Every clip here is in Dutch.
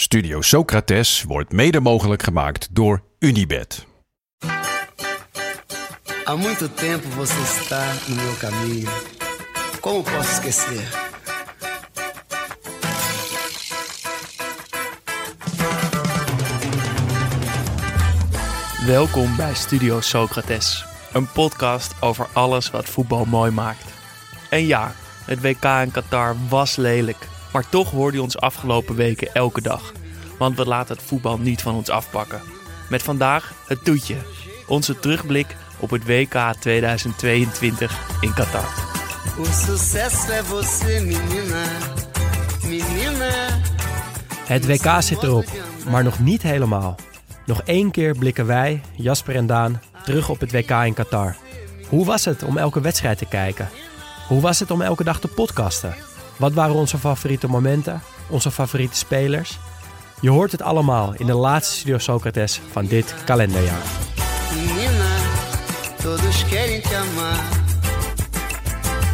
Studio Socrates wordt mede mogelijk gemaakt door Unibed. Há muito tempo você está no meu caminho. Como posso esquecer? Welkom bij Studio Socrates, een podcast over alles wat voetbal mooi maakt. En ja, het WK in Qatar was lelijk, maar toch hoorde je ons afgelopen weken elke dag. Want we laten het voetbal niet van ons afpakken. Met vandaag het toetje, onze terugblik op het WK 2022 in Qatar. O sucesso é você, menina. Menina. Het WK zit erop, maar nog niet helemaal. Nog één keer blikken wij, Jasper en Daan, terug op het WK in Qatar. Hoe was het om elke wedstrijd te kijken? Hoe was het om elke dag te podcasten? Wat waren onze favoriete momenten? Onze favoriete spelers? Je hoort het allemaal in de laatste Studio Socrates van dit kalenderjaar. Menina, todos querem te amar.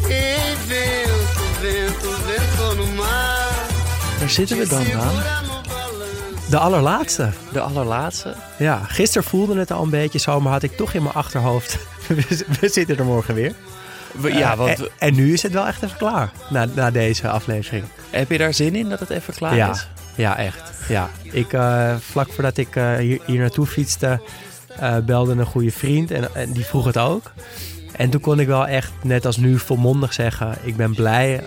Ei, vento, vento, vento no mar. Waar zitten we dan aan? De allerlaatste. De allerlaatste? Ja, gisteren voelde het al een beetje zo, maar had ik toch in mijn achterhoofd. We zitten er morgen weer. Ja, Eh, want en, nu is het wel echt even klaar, na, na deze aflevering. heb je daar zin in dat het even klaar ja, is? ja, echt. Ja. Ik, eh, vlak voordat ik eh, hier, hier naartoe fietste, belde een goede vriend en, en die vroeg het ook. En toen kon ik wel echt, net als nu, volmondig zeggen: Ik ben blij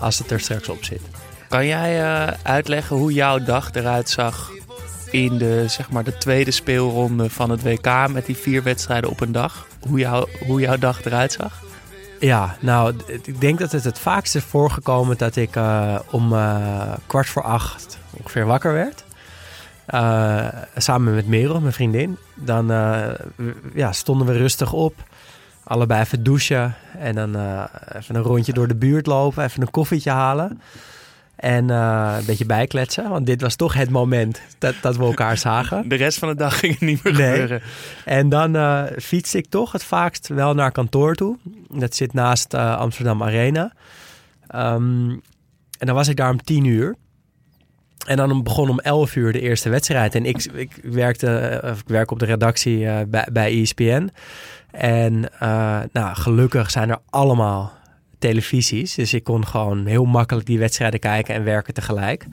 als het er straks op zit. Kan jij uitleggen hoe jouw dag eruit zag in de, zeg maar, de tweede speelronde van het WK met die vier wedstrijden op een dag? Hoe, jou, hoe jouw dag eruit zag? Ja, nou, ik denk dat het het vaakst is voorgekomen dat ik eh, om eh, kwart voor acht ongeveer wakker werd. Eh, samen met Merel, mijn vriendin. Dan ja, stonden we rustig op. Allebei even douchen. En dan even een rondje door de buurt lopen. Even een koffietje halen. En eh, een beetje bijkletsen. Want dit was toch het moment dat, dat we elkaar zagen. De rest van de dag ging het niet meer Nee. gebeuren. En dan eh fiets ik toch het vaakst wel naar kantoor toe. Dat zit naast eh, Amsterdam Arena. Ehm, en dan was ik daar om tien uur. En dan begon om 11 uur de eerste wedstrijd. En ik, ik, werkte, of ik werk op de redactie bij, bij ESPN. En nou, gelukkig zijn er allemaal televisies. Dus ik kon gewoon heel makkelijk die wedstrijden kijken en werken tegelijk.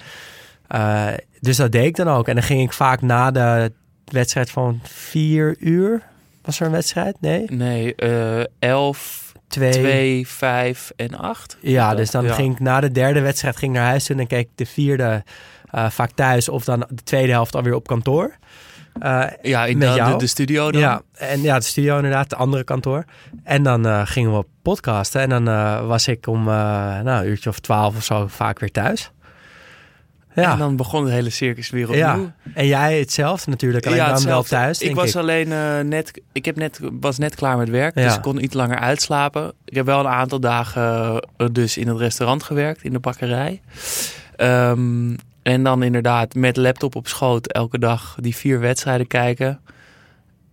Eh, dus dat deed ik dan ook. En dan ging ik vaak na de wedstrijd van vier uur. Was er een wedstrijd? Nee? Nee, 11, Twee. 2, 5 en 8. Ja, dus dan Ja. ging ik na de derde wedstrijd ging ik naar huis toe. En dan keek ik de vierde eh, vaak thuis. Of dan de tweede helft alweer op kantoor. Eh, Ja, in Met de, jou? de, de studio dan. Ja, en ja, de studio inderdaad, het andere kantoor. En dan eh, gingen we podcasten. En dan eh, was ik om nou, een uurtje of twaalf of zo vaak weer thuis. Ja, En dan begon het hele circus weer opnieuw. ja. en jij hetzelfde natuurlijk, alleen dan wel thuis, Ik was ik. alleen net, ik heb net, was net klaar met werk, dus Ja. ik kon iets langer uitslapen. Ik heb wel een aantal dagen dus in het restaurant gewerkt, in de bakkerij. Ehm, en dan inderdaad met laptop op schoot elke dag die vier wedstrijden kijken.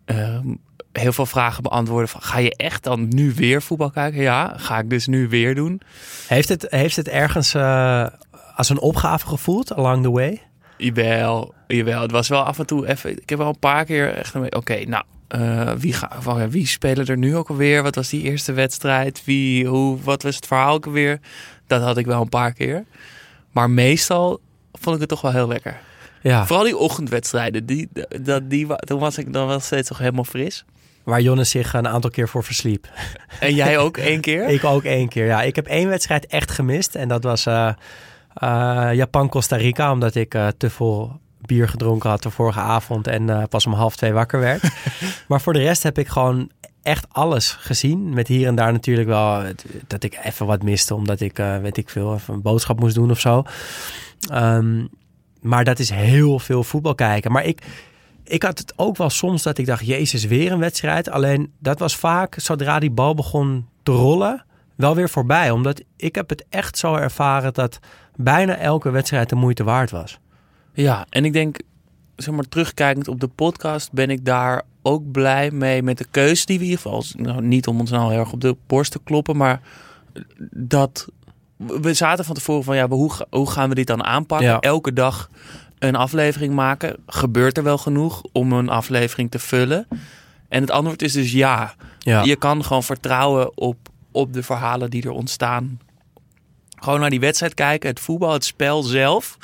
Ehm, heel veel vragen beantwoorden van, ga je echt dan nu weer voetbal kijken? Ja, ga ik dus nu weer doen. Heeft het, heeft het ergens eh, als een opgave gevoeld along the way? Jawel, jawel. Het was wel af en toe even. Ik heb wel een paar keer echt. Oké, nou, eh, wie, ga, van, wie spelen er nu ook alweer? Wat was die eerste wedstrijd? Wie, hoe, wat was het verhaal ook alweer? Dat had ik wel een paar keer. Maar meestal vond ik het toch wel heel lekker. Ja, Vooral die ochtendwedstrijden. Die, dat, die, toen was ik dan wel steeds toch helemaal fris. waar Jonas zich een aantal keer voor versliep. En jij ook één keer? Ik ook één keer. Ja, ik heb één wedstrijd echt gemist. En dat was eh, eh, Japan-Costa Rica. Omdat ik eh, te veel bier gedronken had de vorige avond. En pas om half twee wakker werd. maar voor de rest heb ik gewoon echt alles gezien. Met hier en daar natuurlijk wel dat ik even wat miste. Omdat ik, weet ik veel, even een boodschap moest doen of zo. Ehm, maar dat is heel veel voetbal kijken. Maar ik, ik had het ook wel soms dat ik dacht, jezus, weer een wedstrijd. Alleen dat was vaak, zodra die bal begon te rollen, wel weer voorbij. Omdat ik heb het echt zo ervaren dat bijna elke wedstrijd de moeite waard was. Ja, en ik denk, zeg maar, terugkijkend op de podcast, ben ik daar ook blij mee met de keuze die we ieder geval, nou, niet om ons nou heel erg op de borst te kloppen, maar dat we zaten van tevoren van, ja, hoe, hoe gaan we dit dan aanpakken? Ja. Elke dag een aflevering maken. Gebeurt er wel genoeg om een aflevering te vullen? En het antwoord is dus ja. Ja, Je kan gewoon vertrouwen op, op de verhalen die er ontstaan. Gewoon naar die wedstrijd kijken. Het voetbal, het spel zelf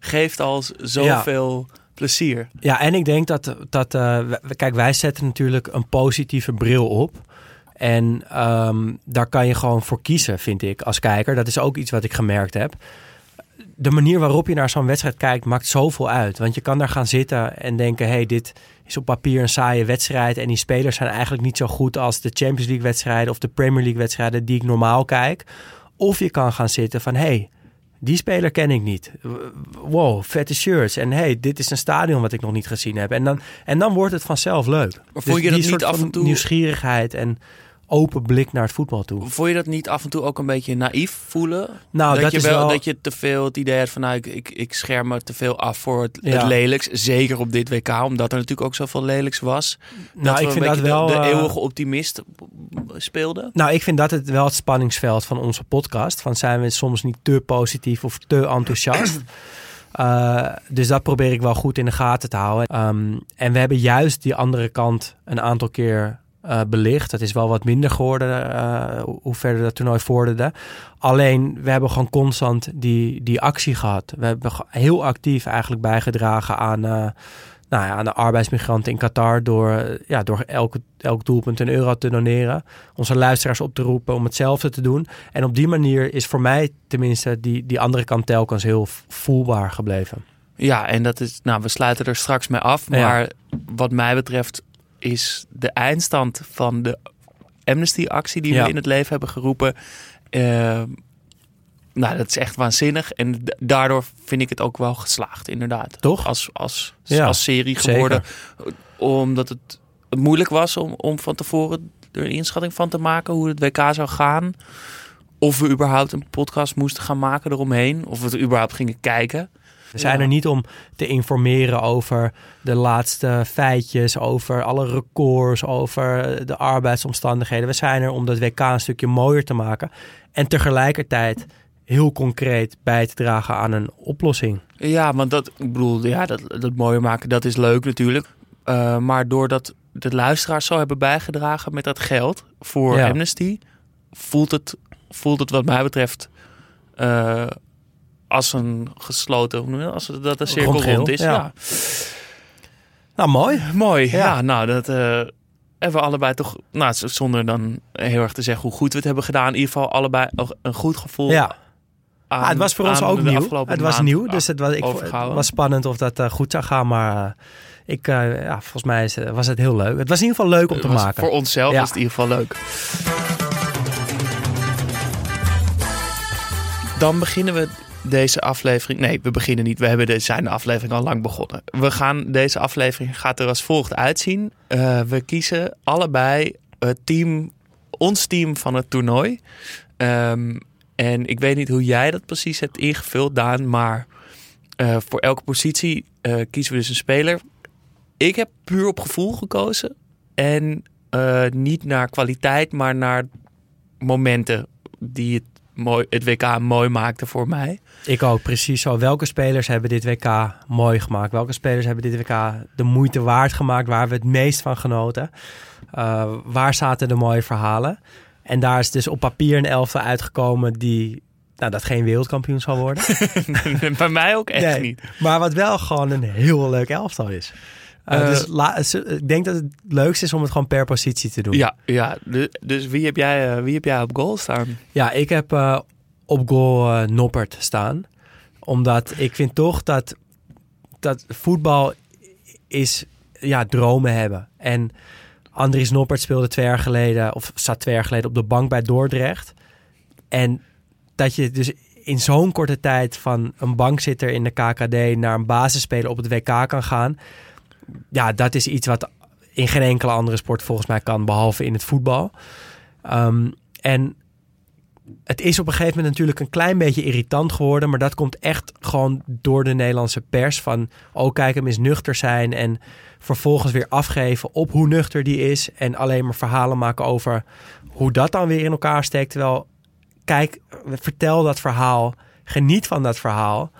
geeft al zoveel plezier. ja en ik denk dat, dat eh, kijk, wij zetten natuurlijk een positieve bril op. En ehm, daar kan je gewoon voor kiezen, vind ik, als kijker. Dat is ook iets wat ik gemerkt heb. De manier waarop je naar zo'n wedstrijd kijkt maakt zoveel uit. Want je kan daar gaan zitten en denken: hey, dit is op papier een saaie wedstrijd. En die spelers zijn eigenlijk niet zo goed als de Champions League wedstrijden of de Premier League wedstrijden die ik normaal kijk. Of je kan gaan zitten van: hey, die speler ken ik niet. Wow, vette shirts. En hey, dit is een stadion wat ik nog niet gezien heb. En dan, en dan wordt het vanzelf leuk. Maar vond je die dat niet soort af en toe- Nieuwsgierigheid en open blik naar het voetbal toe. Vond je dat niet af en toe ook een beetje naïef voelen? Nou, dat, dat je is wel, wel- dat je te veel het idee hebt van nou, ik, ik, ik scherm me te veel af voor het, het Ja. lelijks. Zeker op dit WK, omdat er natuurlijk ook zoveel lelijks was. Nou, dat ik vind dat wel. de, de eh, eeuwige optimist speelden. Nou, ik vind dat het wel het spanningsveld van onze podcast. Van zijn we soms niet te positief of te enthousiast. Eh, dus dat probeer ik wel goed in de gaten te houden. Ehm, en we hebben juist die andere kant een aantal keer eh, belicht. Dat is wel wat minder geworden eh, hoe- verder dat toernooi vorderde. Alleen, we hebben gewoon constant die, die actie gehad. We hebben heel actief eigenlijk bijgedragen aan, eh, nou ja, aan de arbeidsmigranten in Qatar... door, ja, door elke, elk doelpunt een euro te doneren. Onze luisteraars op te roepen om hetzelfde te doen. En op die manier is voor mij tenminste die, die andere kant telkens heel voelbaar gebleven. Ja, en dat is, nou, we sluiten er straks mee af. Ja. Maar wat mij betreft is de eindstand van de Amnesty-actie die Ja. we in het leven hebben geroepen. eh, nou, dat is echt waanzinnig. En daardoor vind ik het ook wel geslaagd, inderdaad. Toch? Als, als, Ja, als serie geworden. Omdat het moeilijk was om, om van tevoren er een inschatting van te maken hoe het WK zou gaan. Of we überhaupt een podcast moesten gaan maken eromheen. Of we het überhaupt gingen kijken. We zijn Ja. er niet om te informeren over de laatste feitjes, over alle records, over de arbeidsomstandigheden. We zijn er om dat WK een stukje mooier te maken. En tegelijkertijd heel concreet bij te dragen aan een oplossing. Ja, want dat, ik bedoel, ja, dat, dat mooier maken, dat is leuk natuurlijk. Eh, maar doordat de luisteraars zo hebben bijgedragen met dat geld voor Ja. Amnesty, voelt het, voelt het wat mij betreft eh, als een gesloten? Als het- dat de cirkel rond is. ja. Ja. Nou, mooi. Mooi. Ja. Ja, nou, dat eh, hebben we allebei toch, nou, zonder dan heel erg te zeggen hoe goed we het hebben gedaan, in ieder geval allebei een goed gevoel. Ja, aan- Ah, het was voor ons ook nieuw. Het was maand nieuw, dus het was, ik, het was spannend of dat eh, goed zou gaan. Maar eh, ik, ja, volgens mij is, was het heel leuk. Het was in ieder geval leuk om te maken. Voor onszelf Ja. is het in ieder geval leuk. Dan beginnen we deze aflevering. Nee, we beginnen niet. We hebben de, zijn de aflevering al lang begonnen. We gaan deze aflevering gaat er als volgt uitzien. Eh, we kiezen allebei het team, ons team van het toernooi. Ehm, en ik weet niet hoe jij dat precies hebt ingevuld, Daan, maar eh, voor elke positie eh, kiezen we dus een speler. Ik heb puur op gevoel gekozen. En niet naar kwaliteit, maar naar momenten die het, mooi, het WK mooi maakten voor mij. Ik ook, precies zo. Welke spelers hebben dit WK mooi gemaakt? Welke spelers hebben dit WK de moeite waard gemaakt? Waar we het meest van genoten? Uh, waar zaten de mooie verhalen? En daar is dus op papier een elftal uitgekomen die... Nou, dat geen wereldkampioen zal worden. Bij mij ook echt Nee, niet. Maar wat wel gewoon een heel leuk elftal is. Uh, Uh, dus la, ik denk dat het leukste is om het gewoon per positie te doen. Ja, ja. Dus, dus wie, heb jij, wie heb jij op goal staan? Ja, ik heb uh, op goal uh, Noppert staan. Omdat ik vind toch dat, dat voetbal is ja, dromen hebben. En Andries Noppert speelde twee jaar geleden, of zat twee jaar geleden op de bank bij Dordrecht. En dat je dus in zo'n korte tijd van een bankzitter in de KKD naar een basisspeler op het WK kan gaan ja, dat is iets wat in geen enkele andere sport volgens mij kan, behalve in het voetbal. Ehm, en het is op een gegeven moment natuurlijk een klein beetje irritant geworden. Maar dat komt echt gewoon door de Nederlandse pers. Van, oh kijk hem eens nuchter zijn. En vervolgens weer afgeven op hoe nuchter die is. En alleen maar verhalen maken over hoe dat dan weer in elkaar steekt. Terwijl, kijk, vertel dat verhaal. Geniet van dat verhaal.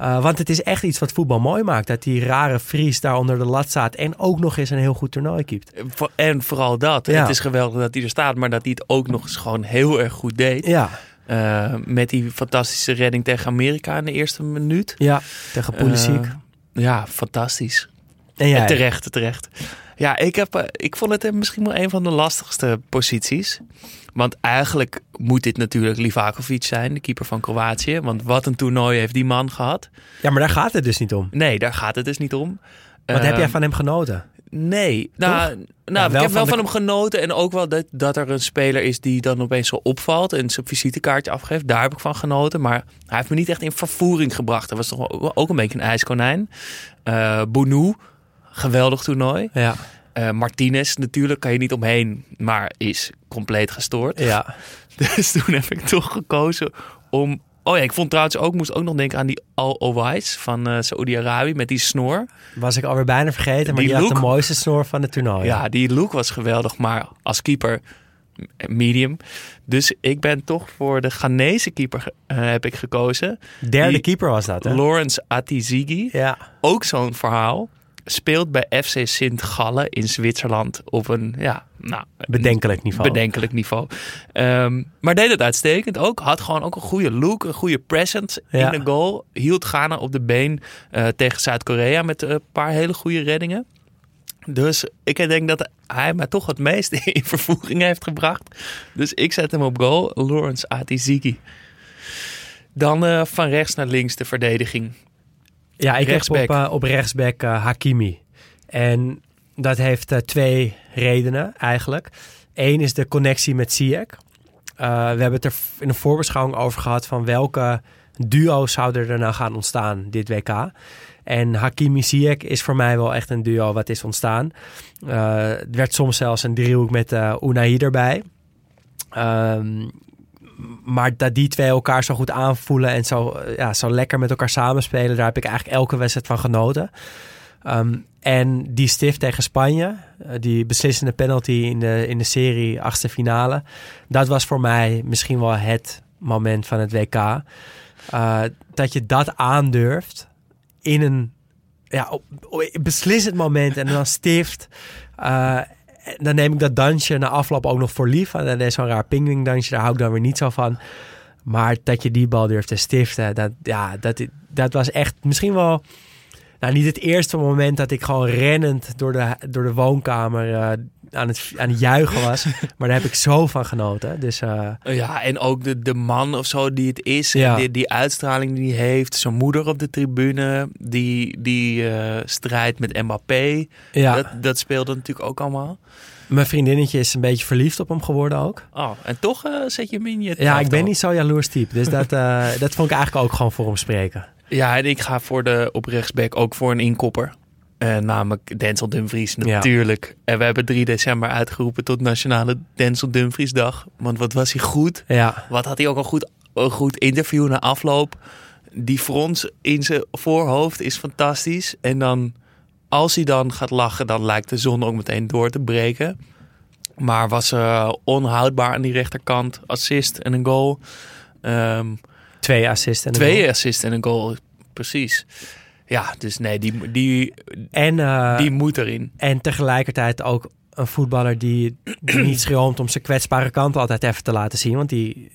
Uh, want het is echt iets wat voetbal mooi maakt. Dat die rare Fries daar onder de lat staat. En ook nog eens een heel goed toernooi keept. En vooral dat. Ja. Het is geweldig dat hij er staat. Maar dat hij het ook nog eens gewoon heel erg goed deed. Ja. Uh, met die fantastische redding tegen Amerika in de eerste minuut. Ja, tegen Pulisic. Uh, ja, fantastisch. En jij? terecht, terecht. Ja, ik, heb, ik vond het misschien wel een van de lastigste posities. Want eigenlijk moet dit natuurlijk Livakovic zijn, de keeper van Kroatië. Want wat een toernooi heeft die man gehad. Ja, maar daar gaat het dus niet om. Nee, daar gaat het dus niet om. Wat uh, heb jij van hem genoten? Nee, nou, nou ja, ik heb wel van hem genoten. En ook wel dat, dat er een speler is die dan opeens zo opvalt en zijn visitekaartje afgeeft. Daar heb ik van genoten. Maar hij heeft me niet echt in vervoering gebracht. Dat was toch ook een beetje een ijskonijn. Uh, Bounou, geweldig toernooi. Ja. Uh, Martinez natuurlijk kan je niet omheen, maar is compleet gestoord. Ja. Dus toen heb ik toch gekozen om. Oh ja, ik vond trouwens ook, moest ook nog denken aan die Al Owais van uh, Saoedi-Arabië met die snor. Was ik alweer bijna vergeten, maar die, die look, had de mooiste snor van het toernooi. Ja, die look was geweldig, maar als keeper medium. Dus ik ben toch voor de Ghanese keeper uh, heb ik gekozen. Derde die, keeper was dat, hè? Lawrence Atizigi. Ja. Ook zo'n verhaal speelt bij FC Sint Gallen in Zwitserland op een ja, nou, bedenkelijk niveau. Bedenkelijk niveau. Um, maar deed het uitstekend ook. Had gewoon ook een goede look, een goede presence ja. in de goal. Hield Ghana op de been uh, tegen Zuid-Korea met een paar hele goede reddingen. Dus ik denk dat hij mij toch het meest in vervoeging heeft gebracht. Dus ik zet hem op goal. Lawrence Atizigi. Dan uh, van rechts naar links de verdediging. Ja, ik rechtsback. heb op, uh, op rechtsback uh, Hakimi. En dat heeft uh, twee redenen eigenlijk. Eén is de connectie met Ziyech. we hebben het er in een voorbeschouwing over gehad van welke duo's zouden er nou gaan ontstaan dit WK. En Hakimi Ziyech is voor mij wel echt een duo wat is ontstaan. het werd soms zelfs een driehoek met Unai erbij. Um, maar dat die twee elkaar zo goed aanvoelen en zo, ja, zo lekker met elkaar samenspelen, daar heb ik eigenlijk elke wedstrijd van genoten. Um, en die stift tegen Spanje, uh, die beslissende penalty in de, in de serie, achtste finale, dat was voor mij misschien wel het moment van het WK. Uh, dat je dat aandurft in een ja, op, beslissend moment en dan stift. Dan neem ik dat dansje na afloop ook nog voor lief. En dan is zo'n raar pingwingdansje, daar hou ik dan weer niet zo van. Maar dat je die bal durft te stiften, dat, ja, dat, dat was echt misschien wel... Nou, niet het eerste moment dat ik gewoon rennend door de, door de woonkamer uh, aan, het, aan het juichen was. maar daar heb ik zo van genoten. Dus, uh... Ja, en ook de, de man of zo die het is. Ja. Die, die uitstraling die hij heeft. Zijn moeder op de tribune. Die, die uh, strijd met Mbappé. Ja. Dat, dat speelde natuurlijk ook allemaal. Mijn vriendinnetje is een beetje verliefd op hem geworden ook. Oh, en toch uh, zet je hem in je Ja, ik ben niet zo jaloers type. Dus dat, dat vond ik eigenlijk ook gewoon voor hem spreken. Ja, en ik ga voor de op rechtsback ook voor een inkopper. Uh, namelijk Denzel Dumfries natuurlijk. Ja. En we hebben 3 december uitgeroepen tot Nationale Denzel Dumfries dag. Want wat was hij goed. Ja. Wat had hij ook een goed, een goed interview na afloop. Die frons in zijn voorhoofd is fantastisch. En dan, als hij dan gaat lachen, dan lijkt de zon ook meteen door te breken. Maar was uh, onhoudbaar aan die rechterkant. Assist en een goal. Um, twee assists en een twee goal. assists en een goal, precies. Ja, dus nee, die, die, en, uh, die moet erin. En tegelijkertijd ook een voetballer die, die niet schroomt om zijn kwetsbare kant altijd even te laten zien. Want die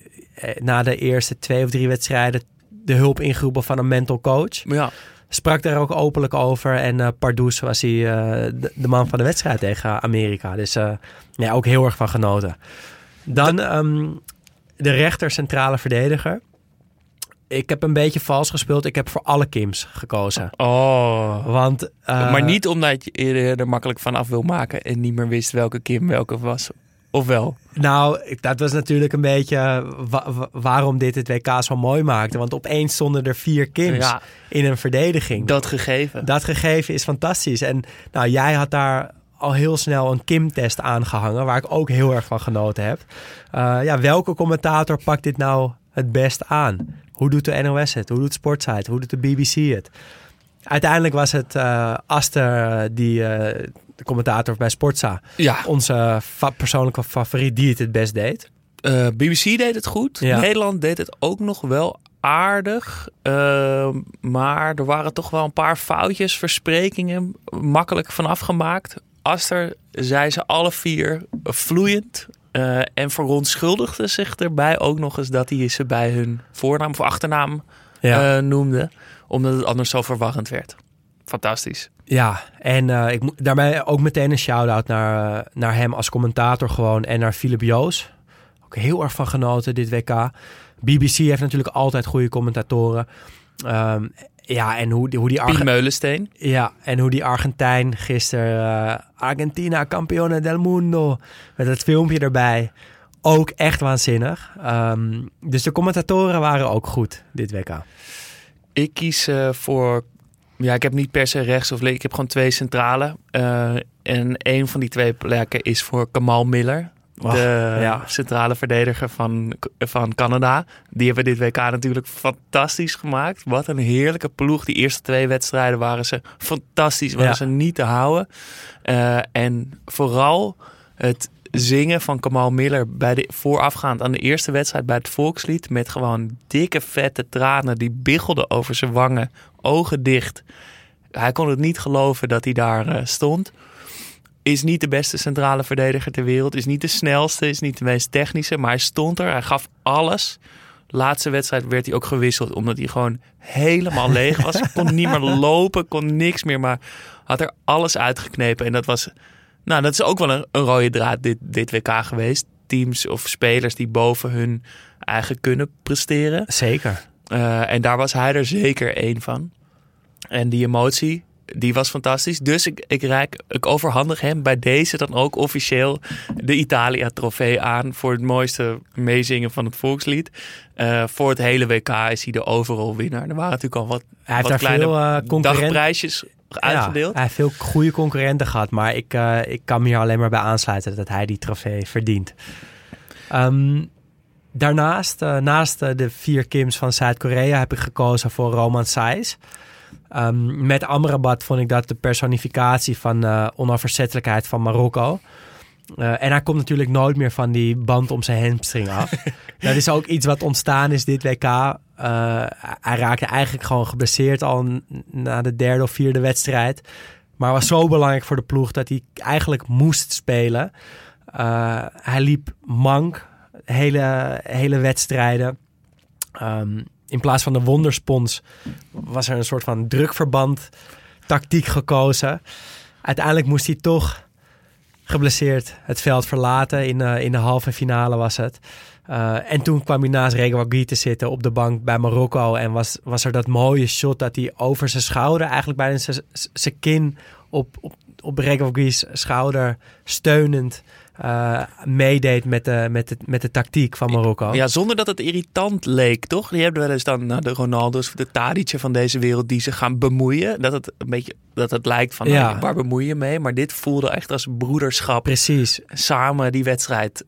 na de eerste twee of drie wedstrijden de hulp ingeroepen van een mental coach. Ja. Sprak daar ook openlijk over. En uh, Pardoes was hij uh, de, de, man van de wedstrijd tegen Amerika. Dus uh, ja, ook heel erg van genoten. Dan um, de rechter centrale verdediger ik heb een beetje vals gespeeld. Ik heb voor alle Kims gekozen. Oh. Want, uh, maar niet omdat je er makkelijk van af wil maken en niet meer wist welke Kim welke was. Of wel? Nou, dat was natuurlijk een beetje wa- wa- waarom dit het WK zo mooi maakte. Want opeens stonden er vier Kims Ja. in een verdediging. Dat gegeven. Dat gegeven is fantastisch. En nou, jij had daar al heel snel een Kim-test aangehangen, waar ik ook heel erg van genoten heb. Eh, ja, welke commentator pakt dit nou het best aan? Hoe doet de NOS het? Hoe doet Sportsite? Hoe doet de BBC het? Uiteindelijk was het eh, Aster, die eh, de commentator bij Sportza, Ja, onze fa- persoonlijke favoriet die het het best deed. Eh, BBC deed het goed. Ja. Nederland deed het ook nog wel aardig. Maar er waren toch wel een paar foutjes, versprekingen, makkelijk vanaf gemaakt. Aster zei ze alle vier vloeiend. Eh, en verontschuldigde zich erbij ook nog eens dat hij ze bij hun voornaam of achternaam Ja. eh, noemde. Omdat het anders zo verwarrend werd. Fantastisch. Ja, en eh, ik moet daarbij ook meteen een shout-out naar, naar hem als commentator gewoon en naar Philip Joos. Ook heel erg van genoten dit WK. BBC heeft natuurlijk altijd goede commentatoren. Ehm, ja, en hoe, die- hoe die Piet Arge- Meulensteen. ja, en hoe die Argentijn gisteren eh, Argentina campione del mundo met het filmpje erbij. Ook echt waanzinnig. Ehm, dus de commentatoren waren ook goed dit WK. Ik kies eh, voor. Ja, ik heb niet per se rechts of links. Ik heb gewoon twee centrale. Eh, en een van die twee plekken is voor Kamal Miller. Och, de ja. centrale verdediger van, van Canada. Die hebben dit WK natuurlijk fantastisch gemaakt. Wat een heerlijke ploeg. Die eerste twee wedstrijden waren ze fantastisch. Waren Ja. ze niet te houden. Eh, en vooral het zingen van Kamal Miller bij de, voorafgaand aan de eerste wedstrijd bij het volkslied. Met gewoon dikke vette tranen die biggelden over zijn wangen. Ogen dicht. Hij kon het niet geloven dat hij daar eh, stond. Is niet de beste centrale verdediger ter wereld. Is niet de snelste. Is niet de meest technische. Maar hij stond er. Hij gaf alles. Laatste wedstrijd werd hij ook gewisseld. Omdat hij gewoon helemaal leeg was. kon niet meer lopen. Kon niks meer. Maar had er alles uitgeknepen. En dat was... Nou, dat is ook wel een, een rode draad dit, dit WK geweest. Teams of spelers die boven hun eigen kunnen presteren. Zeker. Eh, en daar was hij er zeker één van. En die emotie, die was fantastisch. Dus ik, ik, reik, ik overhandig hem bij deze dan ook officieel de Italia-trofee aan. Voor het mooiste meezingen van het volkslied. Eh, voor het hele WK is hij de overall winnaar. Er waren natuurlijk al wat, Hij heeft wat daar kleine veel concurrenten. dagprijsjes uitgedeeld. Ja, hij heeft veel goede concurrenten gehad, maar ik, eh, ik kan me hier alleen maar bij aansluiten dat hij die trofee verdient. Ehm, daarnaast, naast de vier Kims van Zuid-Korea, heb ik gekozen voor Roman Sais. Ehm, met Amrabat vond ik dat de personificatie van eh onafverzettelijkheid van Marokko. Eh, en hij komt natuurlijk nooit meer van die band om zijn hamstring af. dat is ook iets wat ontstaan is dit WK. Eh, hij raakte eigenlijk gewoon geblesseerd al na de derde of vierde wedstrijd. Maar was zo belangrijk voor de ploeg dat hij eigenlijk moest spelen. Hij liep mank hele, hele wedstrijden. Ehm, in plaats van de wonderspons was er een soort van drukverband tactiek gekozen. Uiteindelijk moest hij toch geblesseerd het veld verlaten. In, eh, in de halve finale was het. Eh, en toen kwam hij naast Reguagui te zitten op de bank bij Marokko. En was, was er dat mooie shot dat hij over zijn schouder, eigenlijk bijna zijn- kin op, op, op schouder steunend eh, meedeed met de, met, de, met de tactiek van Marokko. Ja, zonder dat het irritant leek, toch? Die hebben wel eens dan nou, de Ronaldo's of de Tadic'en van deze wereld die zich gaan bemoeien. Dat het een beetje dat het lijkt van, Ja. nou, waar bemoei je mee? Maar dit voelde echt als broederschap. Precies. Samen die wedstrijd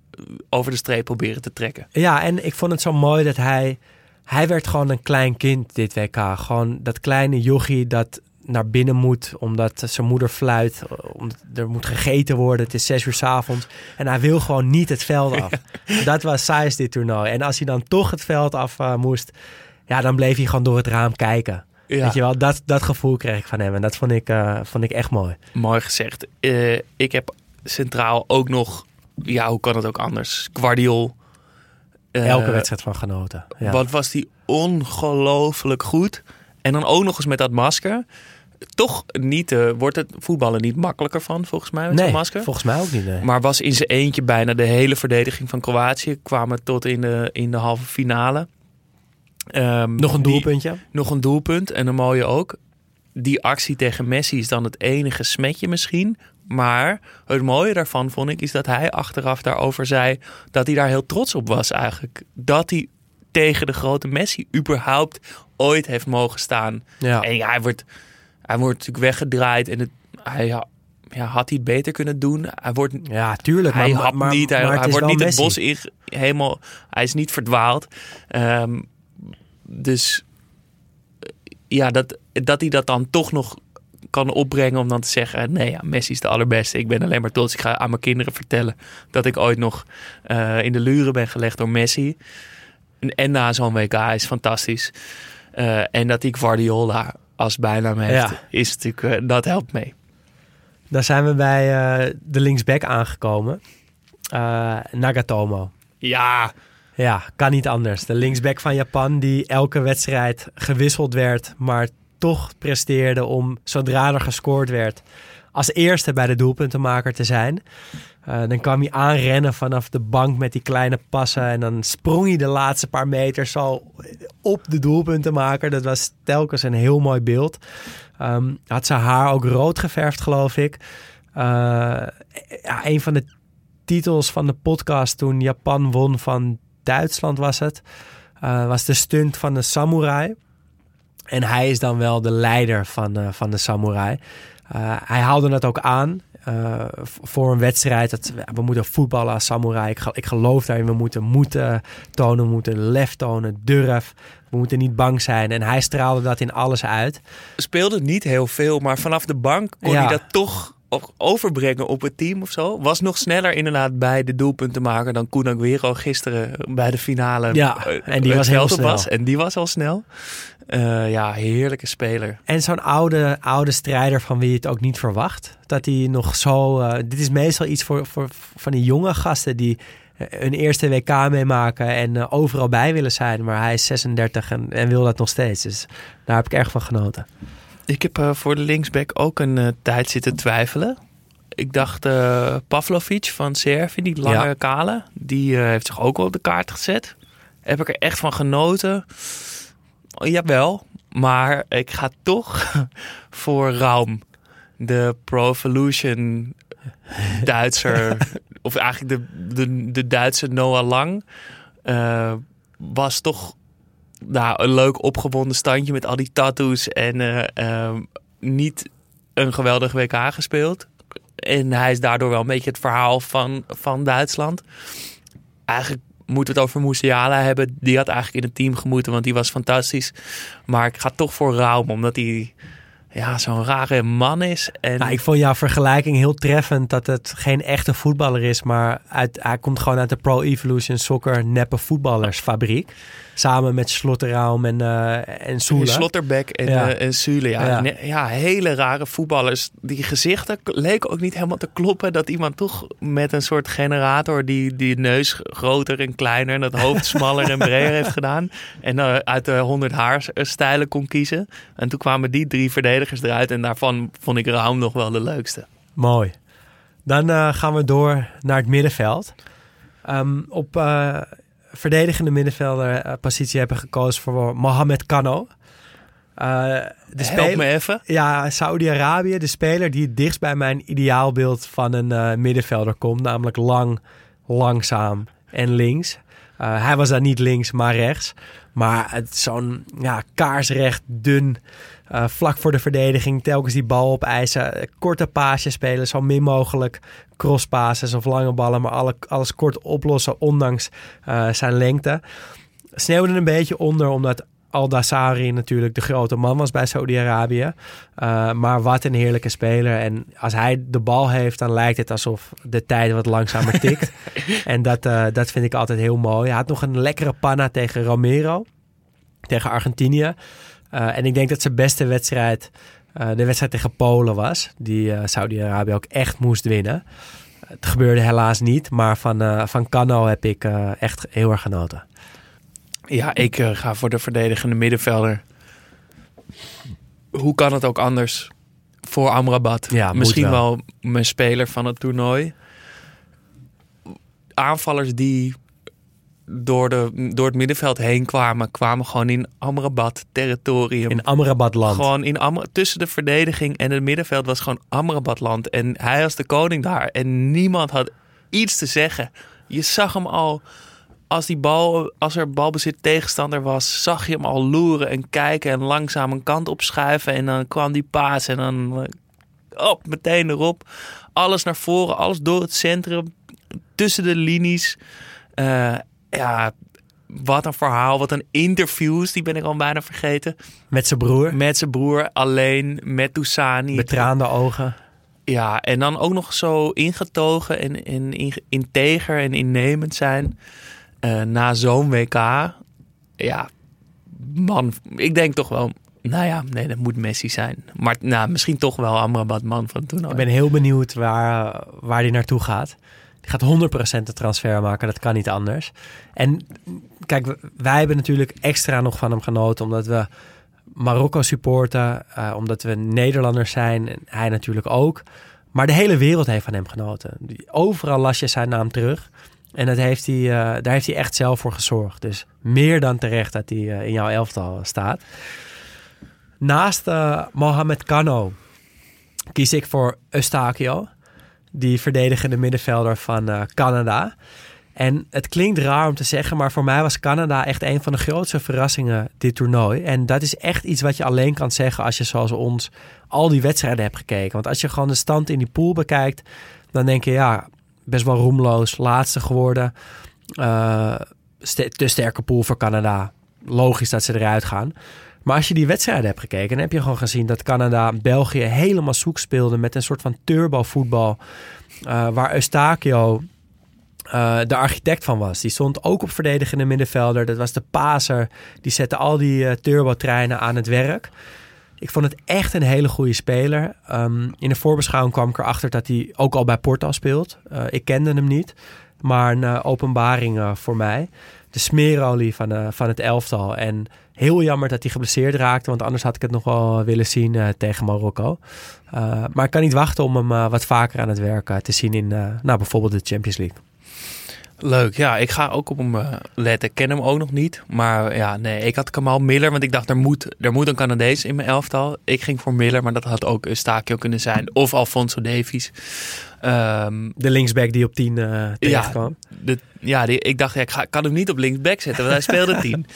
over de streep proberen te trekken. Ja, en ik vond het zo mooi dat hij... Hij werd gewoon een klein kind dit WK. Gewoon dat kleine jochie dat naar binnen moet omdat zijn moeder fluit. Omdat er moet gegeten worden. Het is zes uur 's avonds. En hij wil gewoon niet het veld af. Dat was Saïs dit toernooi. En als hij dan toch het veld af eh, moest... Ja, dan bleef hij gewoon door het raam kijken. Ja. Weet je wel, dat, dat gevoel kreeg ik van hem. En dat vond ik, eh, vond ik echt mooi. Mooi gezegd. Eh, ik heb centraal ook nog, ja, hoe kan het ook anders? Guardiol. Eh, Elke wedstrijd van genoten. Ja. Wat was die ongelooflijk goed. En dan ook nog eens met dat masker. Toch niet, eh, wordt het voetballen niet makkelijker van, volgens mij, met zo'n nee, masker. volgens mij ook niet. Nee. Maar was in zijn eentje bijna de hele verdediging van Kroatië. Kwamen tot in de, in de halve finale. Ehm, Nog een die- doelpuntje. nog een doelpunt en een mooie ook. Die actie tegen Messi is dan het enige smetje misschien. Maar het mooie daarvan vond ik is dat hij achteraf daarover zei dat hij daar heel trots op was eigenlijk. Dat hij tegen de grote Messi überhaupt ooit heeft mogen staan. Ja. En ja, hij wordt, hij wordt natuurlijk weggedraaid en het, hij ja, had hij het beter kunnen doen. Hij wordt Ja, tuurlijk. hij maar, maar, niet, hij, hij wordt niet het bos in, helemaal, hij is niet verdwaald. Ehm, dus eh, ja, dat, dat hij dat dan toch nog kan opbrengen om dan te zeggen, nee ja, Messi is de allerbeste. Ik ben alleen maar trots. Ik ga aan mijn kinderen vertellen dat ik ooit nog eh, in de luren ben gelegd door Messi. En, en na zo'n WK is fantastisch. Eh, en dat hij Guardiola als bijnaam heeft, Ja. is natuurlijk, eh, dat helpt mee. Dan zijn we bij eh, de linksback aangekomen. Eh, Nagatomo. Ja, Ja, kan niet anders. De linksback van Japan die elke wedstrijd gewisseld werd, maar toch presteerde om zodra er gescoord werd als eerste bij de doelpuntenmaker te zijn. Eh, dan kwam hij aanrennen vanaf de bank met die kleine passen en dan sprong hij de laatste paar meters zo op de doelpuntenmaker. Dat was telkens een heel mooi beeld. Ehm, had zijn haar ook rood geverfd, geloof ik. Ja, een van de titels van de podcast toen Japan won van Duitsland was het. eh, was de stunt van de samurai. En hij is dan wel de leider van, van de samurai. Eh, hij haalde het ook aan eh, voor een wedstrijd. Dat, we- moeten voetballen als samurai. Ik, ge- ik geloof daarin. We moeten moeten tonen, we moeten lef tonen, durf. We moeten niet bang zijn. En hij straalde dat in alles uit. speelde niet heel veel, maar vanaf de bank kon Ja. hij dat toch overbrengen op het team of zo. Was nog sneller inderdaad bij de doelpunten maken dan Kun Aguero gisteren bij de finale. Ja, eh, en die was heel snel. Was. En die was al snel. Eh, ja, heerlijke speler. En zo'n oude, oude strijder van wie je het ook niet verwacht. Dat hij nog zo... eh, dit is meestal iets voor, voor van die jonge gasten die hun eerste WK meemaken en overal bij willen zijn. Maar hij is 36 en, en wil dat nog steeds. Dus daar heb ik erg van genoten. Ik heb eh, voor de linksback ook een eh, tijd zitten twijfelen. Ik dacht eh Pavlovic van Servië, die lange Ja. kale, die heeft zich ook wel op de kaart gezet. Heb ik er echt van genoten? Oh, jawel, maar ik ga toch voor Raum. De Pro Evolution Duitser, of eigenlijk de, de, de Duitse Noah Lang, was toch nou, een leuk opgewonden standje met al die tattoos en eh, eh, niet een geweldig WK gespeeld. En hij is daardoor wel een beetje het verhaal van, van Duitsland. Eigenlijk moeten we het over Musiala hebben. Die had eigenlijk in het team gemoeten, want die was fantastisch. Maar ik ga toch voor Raum, omdat hij ja, zo'n rare man is. En Nou, ik vond jouw vergelijking heel treffend dat het geen echte voetballer is. Maar uit, hij komt gewoon uit de Pro Evolution Soccer neppe voetballersfabriek. Samen met Slotterraum en, eh en Soela. Slotterbeck en, Ja. eh, en Sule. Ja. Ja. Hele rare voetballers. Die gezichten leken ook niet helemaal te kloppen. Dat iemand toch met een soort generator die die neus groter en kleiner... en dat hoofd smaller en breder heeft gedaan. En eh, uit de 100 haarstijlen kon kiezen. En toen kwamen die drie verdedigers eruit. En daarvan vond ik Raum nog wel de leukste. Mooi. Dan gaan we door naar het middenveld. Ehm, op verdedigende middenvelder eh, positie hebben gekozen voor Mohamed Kano. Eh, de Help me speler, even. ja, Saudi-Arabië, de speler die het dichtst bij mijn ideaalbeeld van een eh, middenvelder komt. Namelijk lang, langzaam en links. Hij was daar niet links, maar rechts. Maar het zo'n ja, kaarsrecht, dun, vlak voor de verdediging. Telkens die bal opeisen. Korte paasjes spelen, zo min mogelijk crosspasses of lange ballen. Maar alle, alles kort oplossen, ondanks eh, zijn lengte. Sneeuwde een beetje onder, omdat Al-Dassari natuurlijk de grote man was bij Saudi-Arabië. Uh, maar wat een heerlijke speler. En als hij de bal heeft, dan lijkt het alsof de tijd wat langzamer tikt. en dat, uh, dat vind ik altijd heel mooi. Hij had nog een lekkere panna tegen Romero. Tegen Argentinië. Uh, en ik denk dat zijn beste wedstrijd de wedstrijd tegen Polen was. Die uh, Saudi-Arabië ook echt moest winnen. Het gebeurde helaas niet. Maar van, uh, van Cano heb ik echt heel erg genoten. Ja, ik ga voor de verdedigende middenvelder. Hoe kan het ook anders voor Amrabat? Ja, Misschien wel. wel mijn speler van het toernooi. Aanvallers die door, de, door het middenveld heen kwamen, kwamen gewoon in Amrabat territorium. In Amrabatland. Gewoon in tussen de verdediging en het middenveld was gewoon Amrabatland. En hij was de koning daar. En niemand had iets te zeggen. Je zag hem al, als, die bal, als er balbezit tegenstander was, zag je hem al loeren en kijken en langzaam een kant opschuiven. En dan kwam die paas en dan eh, op, meteen erop. Alles naar voren, alles door het centrum, tussen de linies. Eh, ja, wat een verhaal, wat een interviews, die ben ik al bijna vergeten. Met zijn broer. Met zijn broer, alleen, met Toussani. Betraande ogen. Ja, en dan ook nog zo ingetogen en, en in- integer en innemend zijn. eh, na zo'n WK. Ja, man, ik denk toch wel... Nou ja, nee, dat moet Messi zijn. Maar nou, misschien toch wel Amrabat man van toen al. Ik ben heel benieuwd waar, waar die naartoe gaat. Die gaat 100% de transfer maken, dat kan niet anders. En kijk, wij hebben natuurlijk extra nog van hem genoten, omdat we Marokko supporten, eh, omdat we Nederlanders zijn en hij natuurlijk ook. Maar de hele wereld heeft van hem genoten. Overal las je zijn naam terug. En dat heeft hij, eh, daar heeft hij echt zelf voor gezorgd. Dus meer dan terecht dat hij eh, in jouw elftal staat. Naast Mohamed Kano kies ik voor Eustachio, die verdedigende middenvelder van eh, Canada. En het klinkt raar om te zeggen, maar voor mij was Canada echt een van de grootste verrassingen dit toernooi. En dat is echt iets wat je alleen kan zeggen als je zoals ons al die wedstrijden hebt gekeken. Want als je gewoon de stand in die pool bekijkt, dan denk je ja, best wel roemloos, laatste geworden. Eh, te sterke pool voor Canada. Logisch dat ze eruit gaan. Maar als je die wedstrijden hebt gekeken, dan heb je gewoon gezien dat Canada België helemaal zoek speelde met een soort van turbo voetbal. eh, waar Eustachio eh, de architect van was. Die stond ook op verdedigende middenvelder. Dat was de paser. Die zette al die eh, turbo-treinen aan het werk. Ik vond het echt een hele goede speler. Ehm, in de voorbeschouwing kwam ik erachter dat hij ook al bij Porto speelt. Ik kende hem niet, maar een openbaring voor mij. De smeerolie van, eh, van het elftal. En heel jammer dat hij geblesseerd raakte, want anders had ik het nog wel willen zien eh, tegen Marokko. Eh, maar ik kan niet wachten om hem wat vaker aan het werk te zien in nou, bijvoorbeeld de Champions League. Leuk, ja. Ik ga ook op hem eh, letten. Ik ken hem ook nog niet. Maar ja, nee, ik had Kamal Miller, want ik dacht er moet, er moet een Canadees in mijn elftal. Ik ging voor Miller, maar dat had ook Eustachio kunnen zijn. Of Alfonso Davies. Ehm, De linksback die op 10 eh terecht kwam. de, ja, die, ik dacht, ja, ik, ga, kan hem niet op linksback zetten, want hij speelde tien.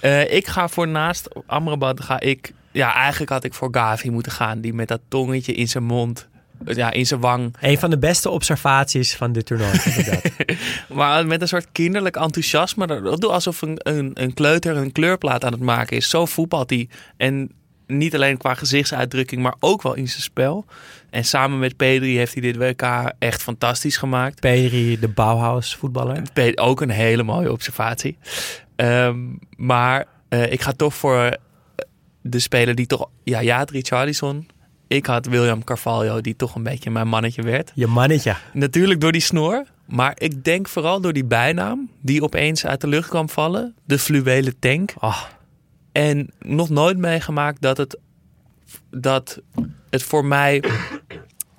Eh, ik ga voor naast Amrabat, ga ik... Ja, eigenlijk had ik voor Gavi moeten gaan. Die met dat tongetje in zijn mond, ja, in zijn wang. Een van de beste observaties van dit toernooi. Maar met een soort kinderlijk enthousiasme. Alsof een, een, een kleuter een kleurplaat aan het maken is. Zo voetbalt hij. En niet alleen qua gezichtsuitdrukking, maar ook wel in zijn spel. En samen met Pedri heeft hij dit WK echt fantastisch gemaakt. Peri, de Bauhaus voetballer. Ook een hele mooie observatie. Ehm, maar eh, ik ga toch voor eh, de speler die toch... Ja, ja, Richarlison. Ik had William Carvalho, die toch een beetje mijn mannetje werd. Je mannetje. Natuurlijk door die snor. Maar ik denk vooral door die bijnaam die opeens uit de lucht kwam vallen. De fluwelen tank. Oh, En nog nooit meegemaakt dat het, dat het voor mij...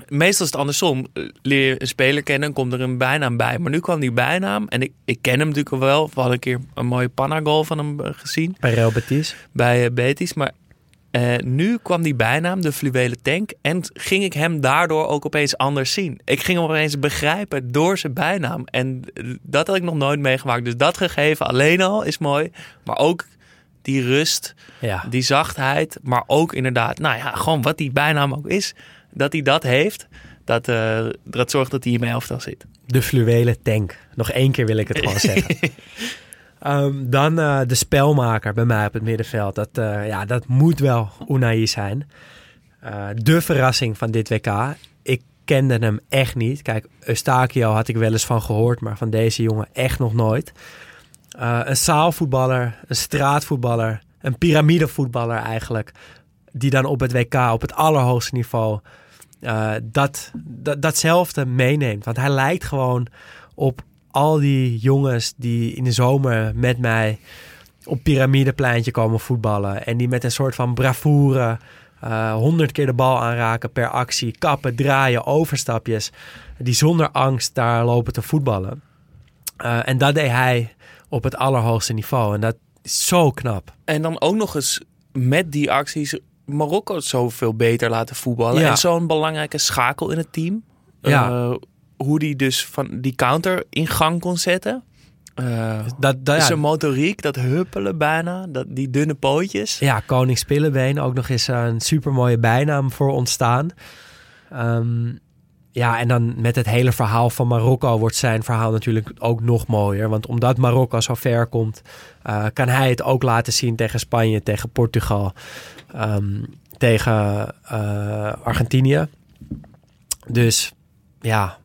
Meestal is het andersom. Leer je een speler kennen en komt er een bijnaam bij. Maar nu kwam die bijnaam. En ik, ik ken hem natuurlijk al wel. We hadden een keer een mooie panna-goal van hem eh, gezien bij Real Betis. bij eh, Betis. Maar eh, nu kwam die bijnaam, de fluwelen tank. En ging ik hem daardoor ook opeens anders zien. Ik ging hem opeens begrijpen door zijn bijnaam. En eh, dat had ik nog nooit meegemaakt. Dus dat gegeven alleen al is mooi. Maar ook die rust, Ja. die zachtheid. Maar ook inderdaad, nou ja, gewoon wat die bijnaam ook is. Dat hij dat heeft. Dat, eh, dat zorgt dat hij in mijn elftal zit. De fluwelen tank. Nog één keer wil ik het gewoon zeggen. Ehm, dan eh, de spelmaker bij mij op het middenveld. Dat, eh, ja, dat moet wel Unai zijn. Eh, de verrassing van dit WK. Ik kende hem echt niet. Kijk, Eustachio had ik wel eens van gehoord, maar van deze jongen echt nog nooit. Een zaalvoetballer, een straatvoetballer, een piramidevoetballer eigenlijk. Die dan op het WK op het allerhoogste niveau dat, dat, datzelfde meeneemt. Want hij lijkt gewoon op al die jongens die in de zomer met mij op piramidepleintje komen voetballen. En die met een soort van bravoure eh, honderd keer de bal aanraken per actie. Kappen, draaien, overstapjes. Die zonder angst daar lopen te voetballen. Eh, en dat deed hij op het allerhoogste niveau. En dat is zo knap. En dan ook nog eens met die acties Marokko zoveel beter laten voetballen. Ja. En zo'n belangrijke schakel in het team. Ja. Eh, hoe die dus van die counter in gang kon zetten. Eh Dat, dat, ja, Zijn motoriek, dat huppelen bijna, dat, die dunne pootjes. Ja, Koning Spillebeen, ook nog eens een supermooie bijnaam voor ontstaan. Ehm, ja, en dan met het hele verhaal van Marokko wordt zijn verhaal natuurlijk ook nog mooier. Want omdat Marokko zo ver komt, eh, kan hij het ook laten zien tegen Spanje, tegen Portugal, ehm, tegen eh, Argentinië. Dus ja,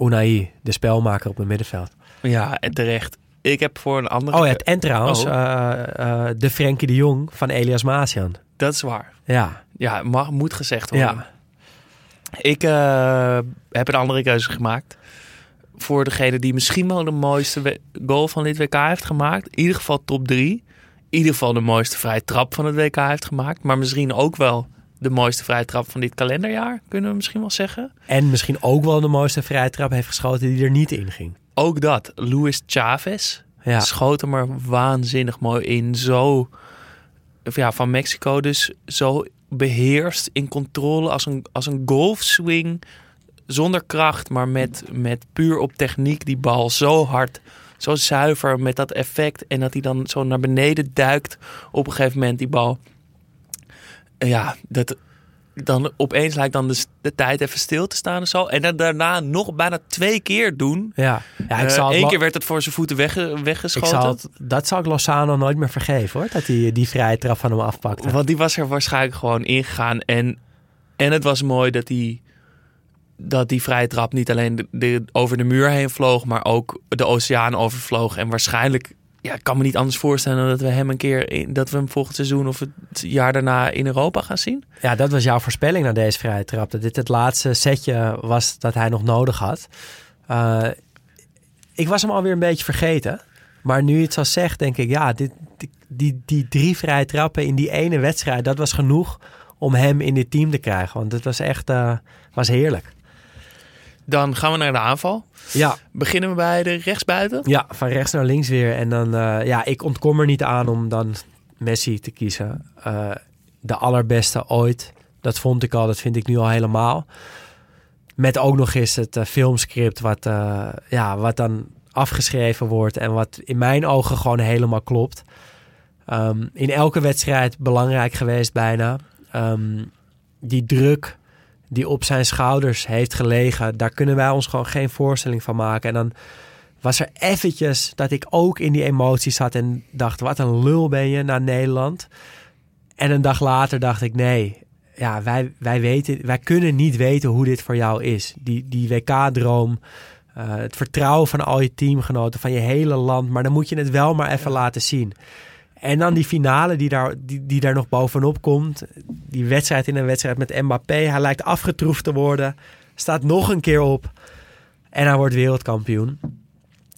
Unai, de spelmaker op het middenveld. Ja, en terecht. Ik heb voor een andere... Oh ja, en trouwens, Oh. eh, eh, de Frenkie de Jong van Elias Maasian. Dat is waar. Ja, Ja, mag, moet gezegd worden. ja. Ik eh, heb een andere keuze gemaakt. Voor degene die misschien wel de mooiste goal van dit WK heeft gemaakt. In ieder geval top 3. In ieder geval de mooiste vrije trap van het WK heeft gemaakt. Maar misschien ook wel de mooiste vrije trap van dit kalenderjaar. Kunnen we misschien wel zeggen. En misschien ook wel de mooiste vrije trap heeft geschoten die er niet in ging. Ook dat. Luis Chavez. Ja, Schoot hem er waanzinnig mooi in. Zo, ja, van Mexico dus zo beheerst in controle als een, als een golfswing. Zonder kracht, maar met, met puur op techniek die bal zo hard, zo zuiver met dat effect. En dat hij dan zo naar beneden duikt op een gegeven moment die bal. Ja, dat, dan opeens lijkt dan de, de tijd even stil te staan en zo. En dan daarna nog bijna twee keer doen. ja. ja ik Eh, zal Eén lo- keer werd het voor zijn voeten ik weggeschoten. zal het, dat zal ik Lozano nooit meer vergeven hoor. Dat hij die vrije trap van hem afpakte. Want die was er waarschijnlijk gewoon ingegaan. En, en het was mooi dat die, dat die vrije trap niet alleen de, de- over de muur heen vloog, maar ook de oceaan overvloog. En waarschijnlijk, ja, ik kan me niet anders voorstellen dan dat we hem een keer, dat we hem volgend seizoen of het jaar daarna in Europa gaan zien. Ja, dat was jouw voorspelling naar deze vrije trap. Dat dit het laatste setje was dat hij nog nodig had. Eh, ik was hem alweer een beetje vergeten. Maar nu je het zo zegt, denk ik, ja, dit, die, die, die drie vrije trappen in die ene wedstrijd, dat was genoeg om hem in dit team te krijgen. Want het was echt eh, was heerlijk. Dan gaan we naar de aanval. Ja, Beginnen we bij de rechtsbuiten. ja, van rechts naar links weer. En dan, eh, ja, ik ontkom er niet aan om dan Messi te kiezen. Eh, de allerbeste ooit. Dat vond ik al, dat vind ik nu al helemaal. Met ook nog eens het eh, filmscript wat, ja, wat dan afgeschreven wordt en wat in mijn ogen gewoon helemaal klopt. Ehm, in elke wedstrijd belangrijk geweest bijna. Ehm, die druk die op zijn schouders heeft gelegen, daar kunnen wij ons gewoon geen voorstelling van maken. En dan was er eventjes dat ik ook in die emoties zat en dacht, wat een lul ben je naar Nederland. En een dag later dacht ik, nee, ja, wij, wij, weten, wij kunnen niet weten hoe dit voor jou is. Die, die WK-droom, eh, het vertrouwen van al je teamgenoten, van je hele land. Maar dan moet je het wel maar even laten zien. En dan die finale die daar, die, die daar nog bovenop komt. Die wedstrijd in een wedstrijd met Mbappé. Hij lijkt afgetroefd te worden. Staat nog een keer op. En hij wordt wereldkampioen.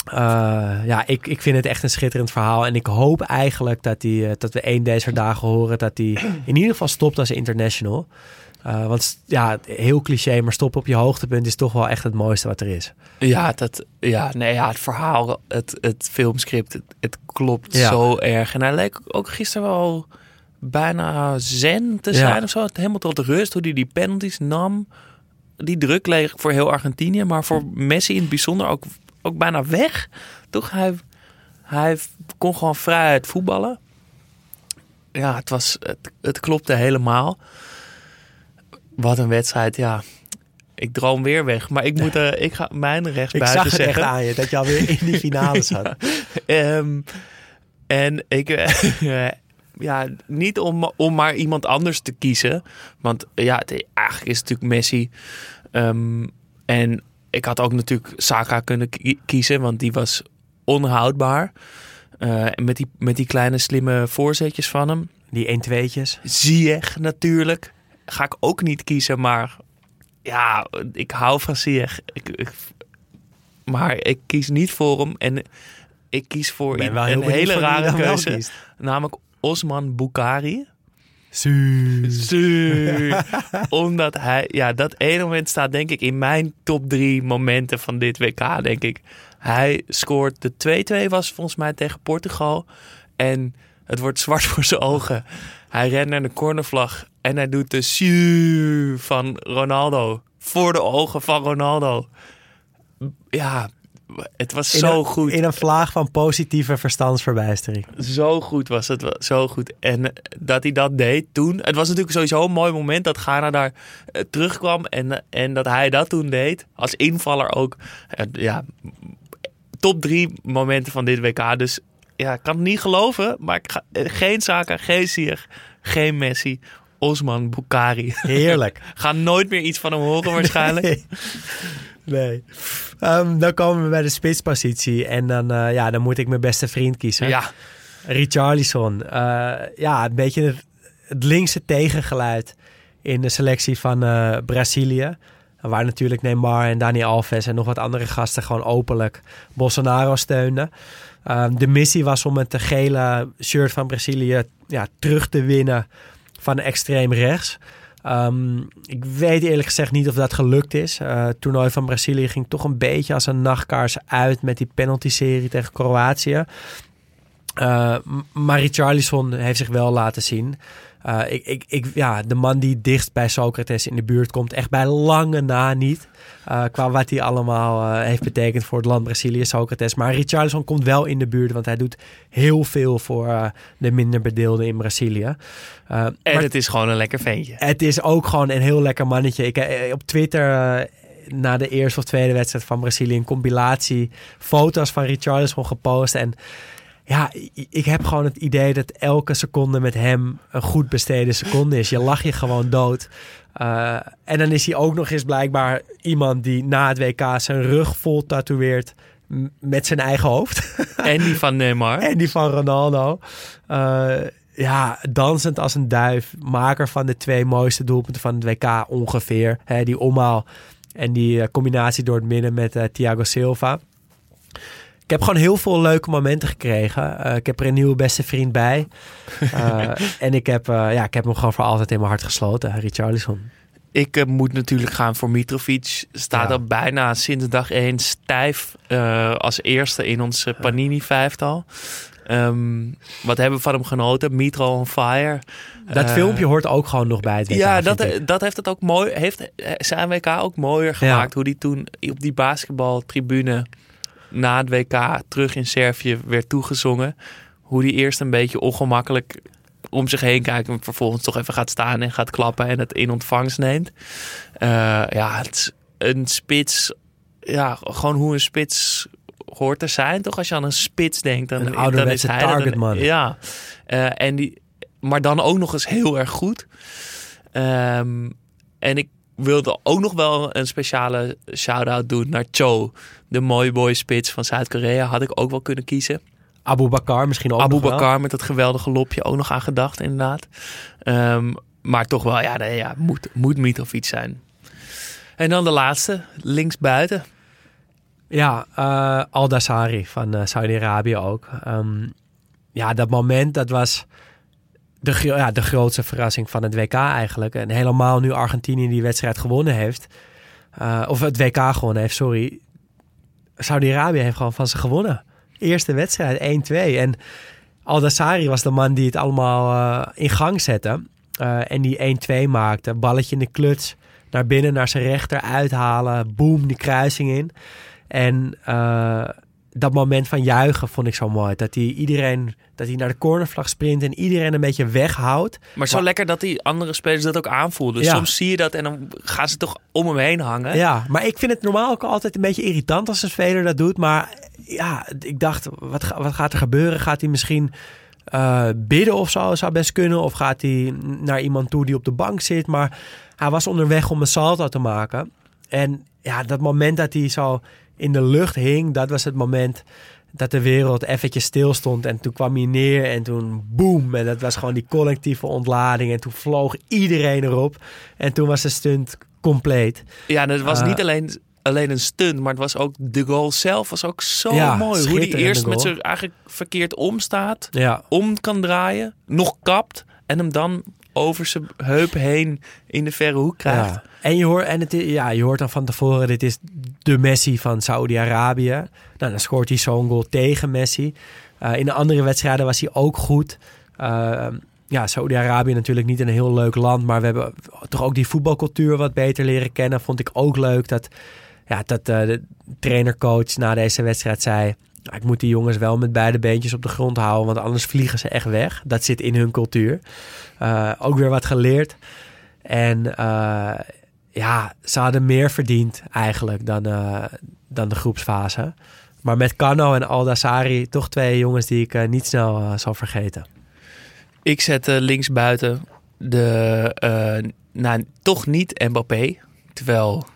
Eh, ja, ik, ik vind het echt een schitterend verhaal. En ik hoop eigenlijk dat, die, eh, dat we één deze dagen horen... dat hij in ieder geval stopt als international. Eh, want ja, heel cliché, maar stoppen op je hoogtepunt... is toch wel echt het mooiste wat er is. Ja, dat, ja, nee, ja, het verhaal, het, het filmscript, het, het klopt Ja. zo erg. En hij leek ook gisteren wel bijna zen te Ja. zijn of zo. Helemaal tot rust, hoe hij die penalties nam. Die druk leeg voor heel Argentinië, maar voor Messi in het bijzonder ook, ook bijna weg. Toch, hij, hij kon gewoon vrij uit voetballen. Ja, het, was, het, het klopte helemaal. Wat een wedstrijd, ja. Ik droom weer weg, maar ik moet eh, ik ga mijn Ik rechtsbuiten zag het zeggen. echt aan je, dat je alweer in die finale zat. Ehm, en ik, eh, ja, niet om, om maar iemand anders te kiezen. Want ja, het, eigenlijk is het natuurlijk Messi. Ehm, en ik had ook natuurlijk Saka kunnen ki- kiezen, want die was onhoudbaar. Eh, met die, met die kleine slimme voorzetjes van hem. Die 1-2'tjes. Ziyech natuurlijk. Ga ik ook niet kiezen, maar ja, ik hou van Ziyech. Ik, ik- maar ik kies niet voor hem. En ik kies voor een hele rare keuze. Namelijk Osman Bukhari. Su. Omdat hij, ja, dat ene moment staat denk ik in mijn top drie momenten van dit WK, denk ik. Hij scoort de 2-2 was volgens mij tegen Portugal. En het wordt zwart voor zijn ogen. Hij rent naar de cornervlag en hij doet de van Ronaldo. Voor de ogen van Ronaldo. Ja, het was In zo een- goed. In een vlaag van positieve verstandsverbijstering. Zo goed was het, zo goed. En eh, dat hij dat deed toen. Het was natuurlijk sowieso een mooi moment dat Ghana daar eh, terugkwam. En, eh, en dat hij dat toen deed. Als invaller ook. Ja, top drie momenten van dit WK. Dus ja, ik kan het niet geloven. Maar ik ga, geen Saka, geen Ziyech, geen Messi. Osman Bukari. Heerlijk. Ga nooit meer iets van hem horen waarschijnlijk. Nee. nee. Ehm, dan komen we bij de spitspositie. En dan, eh, ja, dan moet ik mijn beste vriend kiezen. Ja, Richarlison. Eh, ja, een beetje het, het linkse tegengeluid in de selectie van eh, Brazilië. Waar natuurlijk Neymar en Dani Alves en nog wat andere gasten gewoon openlijk Bolsonaro steunden. Ehm, de missie was om het gele shirt van Brazilië ja, terug te winnen van extreem rechts. Ehm, ik weet eerlijk gezegd niet of dat gelukt is. Eh, het toernooi van Brazilië ging toch een beetje als een nachtkaars uit met die penalty-serie tegen Kroatië. Uh, maar Richarlison heeft zich wel laten zien. Uh, ik, ik, ik, ja, de man die dichtst bij Socrates in de buurt komt, echt bij lange na niet. Uh, qua wat hij allemaal uh, heeft betekend voor het land Brazilië, Socrates. Maar Richarlison komt wel in de buurt, want hij doet heel veel voor de minder bedeelden in Brazilië. En maar het is gewoon een lekker ventje. Het is ook gewoon een heel lekker mannetje. Ik, eh, op Twitter na de eerste of tweede wedstrijd van Brazilië een compilatie foto's van Richarlison gepost en ja, ik heb gewoon het idee dat elke seconde met hem een goed besteden seconde is. Je lach je gewoon dood. Uh, en dan is hij ook nog eens blijkbaar iemand die na het WK zijn rug vol tatoeëert met zijn eigen hoofd. En die van Neymar. en die van Ronaldo. Uh, ja, dansend als een duif. Maker van de twee mooiste doelpunten van het WK ongeveer. Die omhaal en die uh, combinatie door het midden met uh, Thiago Silva. Ik heb gewoon heel veel leuke momenten gekregen. Uh, ik heb er een nieuwe beste vriend bij. Uh, en ik heb, uh, ja, ik heb hem gewoon voor altijd in mijn hart gesloten, Richarlison. Ik moet natuurlijk gaan voor Mitrovic. Staat Ja. al bijna sinds dag 1 stijf als eerste in ons Panini-vijftal. Um, wat hebben we van hem genoten? Mitro on fire. Dat Uh, filmpje hoort ook gewoon nog bij het WK. Ja, dat, ik. dat heeft het ook mooi. Heeft zijn WK ook mooier gemaakt. Hoe die toen op die basketbaltribune na het WK terug in Servië werd toegezongen. Hoe die eerst een beetje ongemakkelijk om zich heen kijkt. En vervolgens toch even gaat staan en gaat klappen en het in ontvangst neemt. Uh, ja, het is een spits. Ja, gewoon hoe een spits hoort te zijn. Toch als je aan een spits denkt. Dan, Een dan is hij er- targetman. Ja, uh, en die, maar dan ook nog eens heel erg goed. Um, en ik wilde ook nog wel een speciale shout-out doen naar Cho. De mooie boy spits van Zuid-Korea. Had ik ook wel kunnen kiezen. Abu Bakar misschien ook Abu. Bakar met dat geweldige lopje ook nog aan gedacht, inderdaad. Um, maar toch wel, ja, nee, ja moet, moet Mitrovic zijn. En dan de laatste, linksbuiten. Ja, uh, Al-Dassari van uh, Saudi-Arabië ook. Um, ja, dat moment, dat was de, ja, de grootste verrassing van het WK eigenlijk. En helemaal nu Argentinië die wedstrijd gewonnen heeft. Uh, of het WK gewonnen heeft, sorry. Saudi-Arabië heeft gewoon van ze gewonnen. Eerste wedstrijd, 1-2. En Al-Dassari was de man die het allemaal uh, in gang zette. Uh, en die 1-2 maakte. Balletje in de kluts. Naar binnen, naar zijn rechter uithalen. Boom, die kruising in. En dat moment van juichen vond ik zo mooi. Dat hij iedereen, dat hij naar de cornervlag sprint en iedereen een beetje weghoudt. Maar zo maar, lekker dat die andere spelers dat ook aanvoelden. Ja. Soms zie je dat en dan gaan ze toch om hem heen hangen. Ja, maar ik vind het normaal ook altijd een beetje irritant als een speler dat doet. Maar ja, ik dacht, wat, wat gaat er gebeuren? Gaat hij misschien uh, bidden of zo? Zou best kunnen. Of gaat hij naar iemand toe die op de bank zit? Maar hij was onderweg om een salto te maken. En ja, dat moment dat hij zo in de lucht hing, dat was het moment dat de wereld eventjes stil stond. En toen kwam hij neer en toen boem. En dat was gewoon die collectieve ontlading. En toen vloog iedereen erop. En toen was de stunt compleet. Ja, en het was Uh, niet alleen, alleen een stunt, maar het was ook de goal zelf was ook zo Ja, mooi. Hoe die eerst met zijn eigenlijk verkeerd omstaat, Ja, om kan draaien, nog kapt en hem dan over zijn heup heen in de verre hoek krijgt. Ja. En, je hoort, en het, ja, je hoort dan van tevoren, dit is de Messi van Saudi-Arabië. Nou, dan scoort hij zo'n goal tegen Messi. Eh, in de andere wedstrijden was hij ook goed. Eh, ja, Saudi-Arabië natuurlijk niet een heel leuk land, maar we hebben toch ook die voetbalcultuur wat beter leren kennen. Vond ik ook leuk dat, ja, dat eh, de trainercoach na deze wedstrijd zei... "Nou, Ik moet die jongens wel met beide beentjes op de grond houden, want anders vliegen ze echt weg. Dat zit in hun cultuur. Eh, ook weer wat geleerd. En ja, ze hadden meer verdiend eigenlijk dan, eh, dan de groepsfase. Maar met Kano en Aldassari toch twee jongens die ik eh, niet snel eh, zal vergeten. Ik zet eh, linksbuiten de, nou, toch niet Mbappé. Terwijl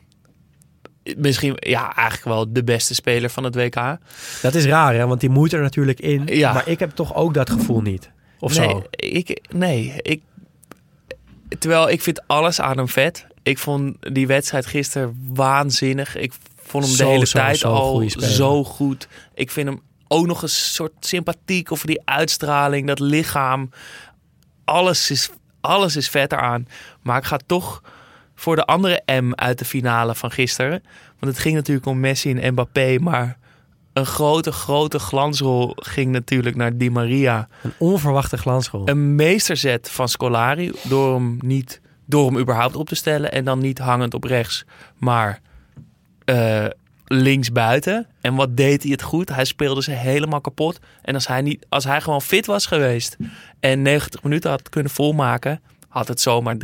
misschien, ja, eigenlijk wel de beste speler van het WK. Dat is raar, hè? want die moet er natuurlijk in. Ja. Maar ik heb toch ook dat gevoel niet. Of nee, zo. Ik, nee, ik, terwijl ik vind alles aan hem vet. Ik vond die wedstrijd gisteren waanzinnig. Ik vond hem Zo, de hele zo, tijd zo al zo goed. Ik vind hem ook nog een soort sympathiek of die uitstraling, dat lichaam. Alles is, alles is vet eraan. Maar ik ga toch voor de andere M uit de finale van gisteren. Want het ging natuurlijk om Messi en Mbappé, maar een grote, grote glansrol ging natuurlijk naar Di Maria Een onverwachte glansrol. een meesterzet van Scolari door hem niet door hem überhaupt op te stellen en dan niet hangend op rechts, maar eh links buiten. En wat deed hij het goed? Hij speelde ze helemaal kapot. En als hij niet, als hij gewoon fit was geweest en 90 minuten had kunnen volmaken, had het zomaar 3-4-0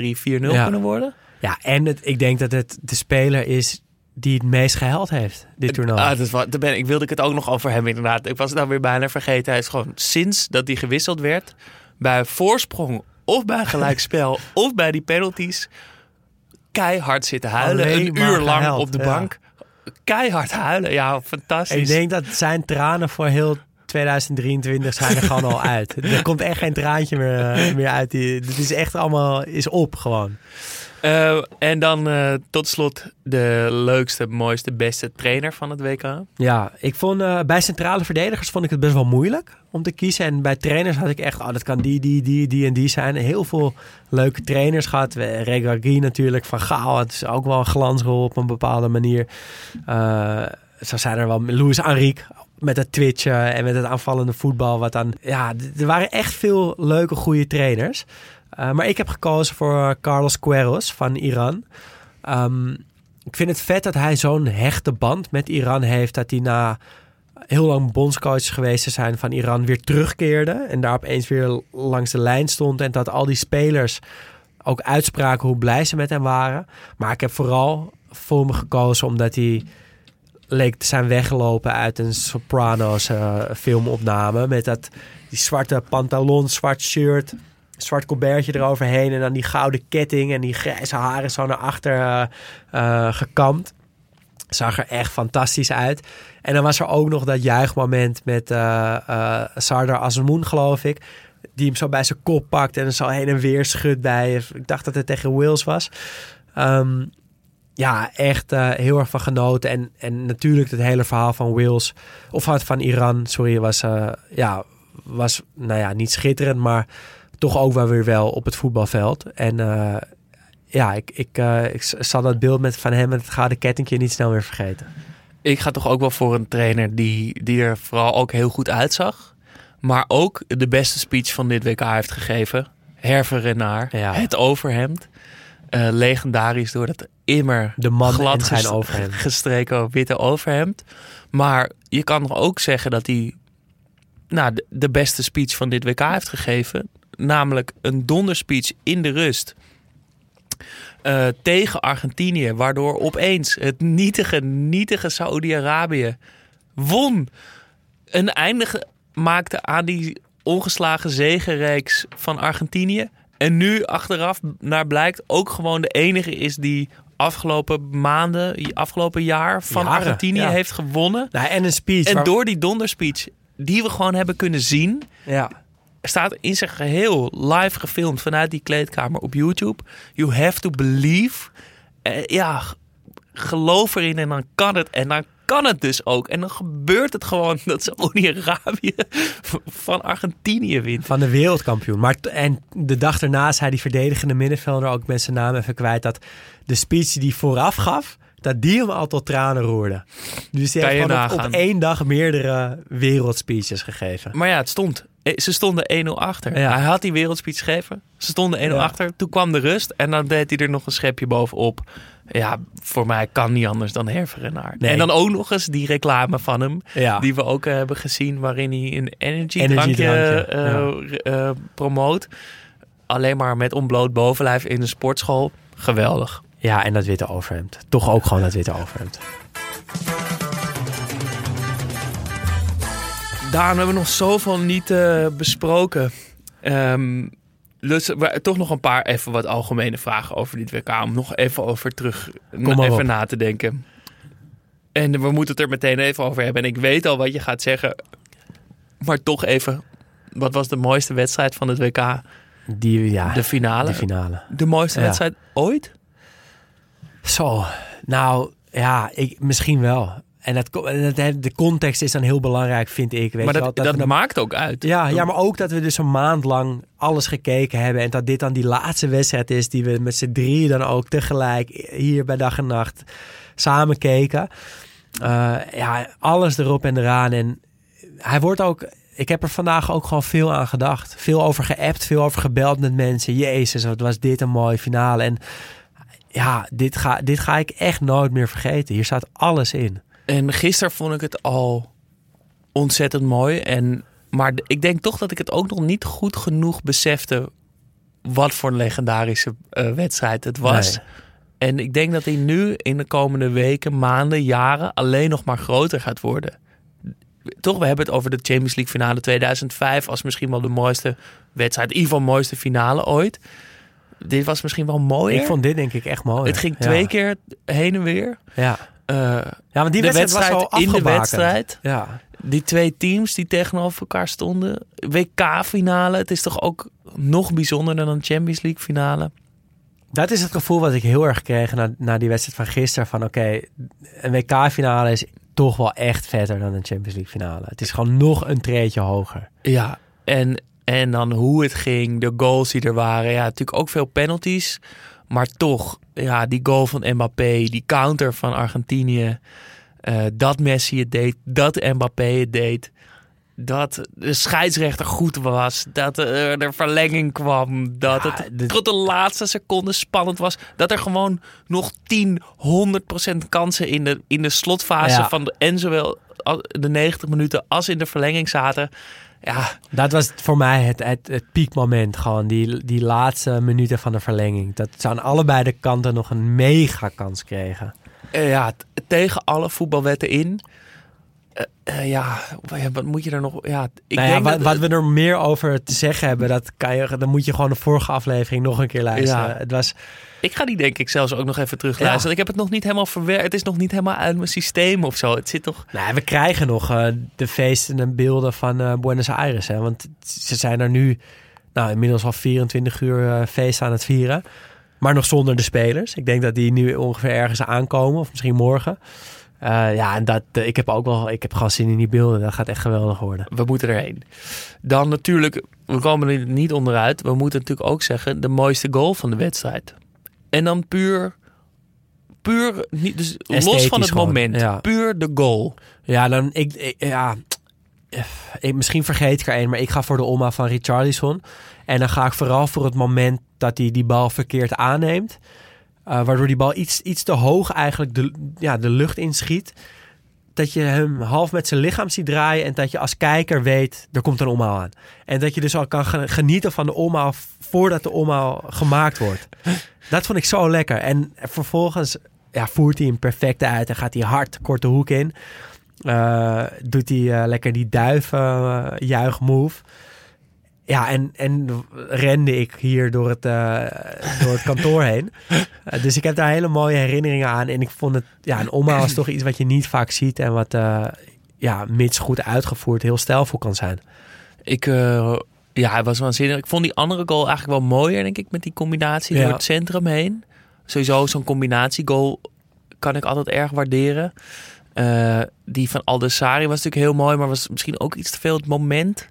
Ja. kunnen worden. Ja, en het, ik denk dat het de speler is die het meest gehaald heeft, dit toernooi. Ah, dat, wa- daar ben, ik wilde ik het ook nog over hebben inderdaad. Ik was het nou weer bijna vergeten. Hij is gewoon sinds dat hij gewisseld werd, bij voorsprong of bij gelijkspel of bij die penalties, keihard zitten huilen. Alleen een uur lang op de ja. bank. Keihard huilen. Ja, fantastisch. ik denk dat zijn tranen voor heel 2023 zijn er gewoon al uit. Er komt echt geen traantje meer, eh, meer uit. Die, het is echt allemaal is op gewoon. Eh, en dan eh, tot slot de leukste, mooiste, beste trainer van het WK. Ja, ik vond eh, bij centrale verdedigers vond ik het best wel moeilijk om te kiezen. En bij trainers had ik echt, oh, dat kan die, die, die, die en die zijn. Heel veel leuke trainers gehad. Regragui natuurlijk, Van Gaal. Het is ook wel een glansrol op een bepaalde manier. Zo zijn er wel Luis Enrique met het twitchen en met het aanvallende voetbal. Wat dan, ja, er waren echt veel leuke, goede trainers. Eh, maar ik heb gekozen voor Carlos Queiroz van Iran. Ehm, ik vind het vet dat hij zo'n hechte band met Iran heeft. Dat hij na heel lang bondscoach geweest te zijn van Iran weer terugkeerde. En daar opeens weer langs de lijn stond. En dat al die spelers ook uitspraken hoe blij ze met hem waren. Maar ik heb vooral voor me gekozen omdat hij leek te zijn weggelopen uit een Sopranos eh, filmopname. Met dat, die zwarte pantalon, zwart shirt, zwart colbertje eroverheen. En dan die gouden ketting en die grijze haren zo naar achter eh, eh, gekamd. Zag er echt fantastisch uit. En dan was er ook nog dat juichmoment met eh Sardar Azmoun, geloof ik. Die hem zo bij zijn kop pakt en zo heen en weer schudt bij. Ik dacht dat het tegen Wales was. Ehm, ja, echt heel erg van genoten. En, en natuurlijk het hele verhaal van Wales, of van, Iran, sorry, was, ja, was nou ja, niet schitterend, maar toch ook wel weer wel op het voetbalveld. En eh, ja, ik, ik, eh, ik zal dat beeld met, van hem met het gouden kettingje niet snel meer vergeten. Ik ga toch ook wel voor een trainer die, die er vooral ook heel goed uitzag. Maar ook de beste speech van dit WK heeft gegeven. Herve Renard. Ja. Het overhemd. Eh, legendarisch door dat immer De man glad en zijn overhemd. gestreken witte overhemd. Maar je kan ook zeggen dat hij nou, de, de beste speech van dit WK heeft gegeven. Namelijk een donderspeech in de rust. eh, tegen Argentinië. Waardoor opeens het nietige, nietige Saoedi-Arabië won. Een einde maakte aan die ongeslagen zegenreeks van Argentinië. En nu achteraf naar blijkt ook gewoon de enige is die afgelopen maanden, afgelopen jaar van Jaren, Argentinië ja. heeft gewonnen. Nou, en een speech. En waar- door die donderspeech die we gewoon hebben kunnen zien, ja. Staat in zijn geheel live gefilmd vanuit die kleedkamer op YouTube. You have to believe. Eh, ja, geloof erin en dan kan het. En dan kan het dus ook. En dan gebeurt het gewoon dat Saudi-Arabië van Argentinië wint. Van de wereldkampioen. Maar en de dag daarna zei die verdedigende middenvelder ook met zijn naam even kwijt dat de speech die vooraf gaf, dat die hem al tot tranen roerde. Dus Kan heeft gewoon op één dag meerdere wereldspeeches gegeven. Maar ja, het stond. Eh, Ze stonden 1-0 achter. Ja. Hij had die wereldspeech gegeven. Ze stonden 1-0 Ja. achter. Toen kwam de rust. En dan deed hij er nog een schepje bovenop. Ja, voor mij kan niet anders dan Herverenaar. Nee. En dan ook nog eens die reclame van hem. Ja. Die we ook eh, hebben gezien. Waarin hij een energy, Energy drankje, drankje, eh, promoot. Alleen maar met ontbloot bovenlijf in de sportschool. Geweldig. Ja, en dat witte overhemd. Toch ook gewoon dat witte overhemd. Daan, we hebben nog zoveel niet eh, besproken. Dus we- toch nog een paar even wat algemene vragen over dit WK. Om nog even over terug maar even op. na te denken. En we moeten het er meteen even over hebben. En ik weet al wat je gaat zeggen. Maar toch even. Wat was de mooiste wedstrijd van het WK? Die, ja, De finale. de finale. De mooiste Ja. wedstrijd ooit? Zo, nou ja, ik, misschien wel. En dat, dat, de context is dan heel belangrijk, vind ik. Weet maar je dat, wel, dat, we dan- maakt ook uit. Ja, ja, maar ook dat we dus een maand lang alles gekeken hebben. En dat dit dan die laatste wedstrijd is die we met z'n drieën dan ook tegelijk hier bij dag en nacht samen keken. Eh, ja, alles erop en eraan. En hij wordt ook... Ik heb er vandaag ook gewoon veel aan gedacht. Veel over geappt, veel over gebeld met mensen. Jezus, wat was dit een mooie finale. En ja, dit ga, dit ga ik echt nooit meer vergeten. Hier staat alles in. En gisteren vond ik het al ontzettend mooi. En, maar ik denk toch dat ik het ook nog niet goed genoeg besefte wat voor een legendarische eh, wedstrijd het was. Nee. En ik denk dat hij nu in de komende weken, maanden, jaren alleen nog maar groter gaat worden. Toch, we hebben het over de Champions League finale 2005 als misschien wel de mooiste wedstrijd, in ieder geval mooiste finale ooit. Dit was misschien wel mooier. Ik vond dit denk ik echt mooi. het ging twee keer heen en weer. Ja. Eh, ja, want die de wedstrijd, wedstrijd was al in de wedstrijd. Ja. Die twee teams die tegenover elkaar stonden. WK-finale. Het is toch ook nog bijzonderder dan een Champions League finale. Dat is het gevoel wat ik heel erg kreeg na, na die wedstrijd van gisteren. Van oké, een WK-finale is toch wel echt vetter dan een Champions League finale. Het is gewoon nog een treetje hoger. Ja, en, en dan hoe het ging. De goals die er waren. Ja, natuurlijk ook veel penalties. Maar toch, ja, die goal van Mbappé. Die counter van Argentinië. eh, dat Messi het deed. Dat Mbappé het deed. Dat de scheidsrechter goed was. Dat er er verlenging kwam. Dat Ja, het tot de laatste seconde spannend was. Dat er gewoon nog 10, 100 procent kansen in de, in de slotfase Ja. van de, en zowel de 90 minuten als in de verlenging zaten. Ja, Dat was voor mij het, het, het piekmoment. Gewoon die, die laatste minuten van de verlenging. Dat ze aan allebei de kanten nog een mega kans kregen. eh, ja tegen alle voetbalwetten in. Eh, eh, ja, wa- wat moet je er nog... Ja, ik nou ja, denk wat, dat, wat we er meer over te zeggen hebben, dat kan je, dan moet je gewoon de vorige aflevering nog een keer luisteren. Ja. Het was, Ik ga die denk ik zelfs ook nog even terugluisteren. Ja. Ik heb het nog niet helemaal verwerkt. Het is nog niet helemaal uit mijn systeem of zo. Het zit nog... Nou, we krijgen nog eh, de feesten en beelden van eh, Buenos Aires. Hè? Want ze zijn er nu nou, inmiddels al 24 uur eh, feest aan het vieren. Maar nog zonder de spelers. Ik denk dat die nu ongeveer ergens aankomen. Of misschien morgen. Ja, en dat, ik heb ook wel ik heb zin in die beelden. Dat gaat echt geweldig worden. We moeten erheen. Dan natuurlijk, we komen er niet onderuit. We moeten natuurlijk ook zeggen, de mooiste goal van de wedstrijd. En dan puur, puur niet, dus los van het gewoon, moment. ja. Puur de goal. Ja, dan ik, ik- ja, ik, misschien vergeet ik er één, maar ik ga voor de Oma van Richarlison. En dan ga ik vooral voor het moment dat hij die bal verkeerd aanneemt. Eh, waardoor die bal iets, iets te hoog eigenlijk de, ja, de lucht inschiet. Dat je hem half met zijn lichaam ziet draaien. En dat je als kijker weet, er komt een omhaal aan. En dat je dus al kan ge- genieten van de omhaal voordat de omhaal gemaakt wordt. Dat vond ik zo lekker. En vervolgens ja, voert hij hem perfect uit. En gaat hij hard korte hoek in. Eh, doet hij eh, lekker die duif eh, juichmove. Ja, en, en rende ik hier door het, eh, door het kantoor heen. Eh, dus ik heb daar hele mooie herinneringen aan. En ik vond het, ja, een omhaal is toch iets wat je niet vaak ziet. En wat, eh, ja, mits goed uitgevoerd, heel stijlvol kan zijn. Ik, ja, hij was waanzinnig. Ik vond die andere goal eigenlijk wel mooier, denk ik, met die combinatie Ja. door het centrum heen. Sowieso zo'n combinatiegoal kan ik altijd erg waarderen. Die van Aldessari was natuurlijk heel mooi, maar was misschien ook iets te veel het moment.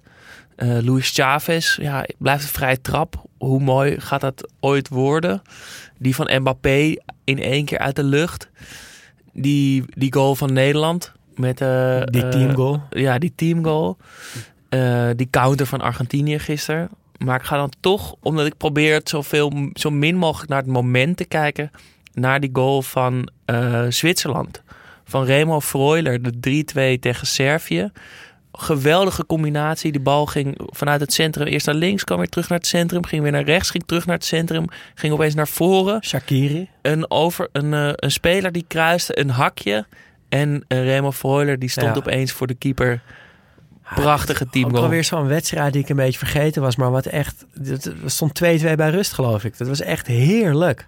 Eh Luis Chavez, ja, blijft een vrije trap. Hoe mooi gaat dat ooit worden? Die van Mbappé in één keer uit de lucht. Die, die goal van Nederland met eh, Die eh, teamgoal. ja, die teamgoal. Die counter van Argentinië gisteren. Maar ik ga dan toch, omdat ik probeer het zoveel, zo min mogelijk naar het moment te kijken, naar die goal van Zwitserland. Van Remo Freuler, de 3-2 tegen Servië. Geweldige combinatie. Die bal ging vanuit het centrum eerst naar links, kwam weer terug naar het centrum, ging weer naar rechts, ging terug naar het centrum, ging opeens naar voren Shakiri. een, over, een, eh, een speler die kruiste een hakje. En uh, Remo Freuler die stond Ja. opeens voor de keeper. Prachtige Ook teamgoal. alweer zo'n wedstrijd die ik een beetje vergeten was. Maar wat echt... Het stond 2-2 bij rust, geloof ik. Dat was echt heerlijk.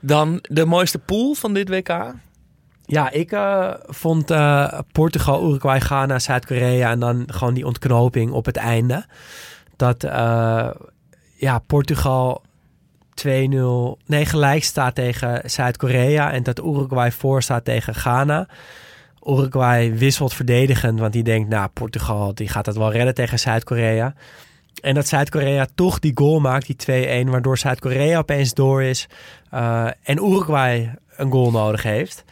Dan de mooiste pool van dit WK. Ja, ik eh, vond eh, Portugal, Uruguay, Ghana, Zuid-Korea... en dan gewoon die ontknoping op het einde. Dat eh, ja, Portugal 2-0... Nee, gelijk staat tegen Zuid-Korea... en dat Uruguay voor staat tegen Ghana... Uruguay wisselt verdedigend, want die denkt, nou, Portugal die gaat het wel redden tegen Zuid-Korea. En dat Zuid-Korea toch die goal maakt, die 2-1, waardoor Zuid-Korea opeens door is en Uruguay een goal nodig heeft.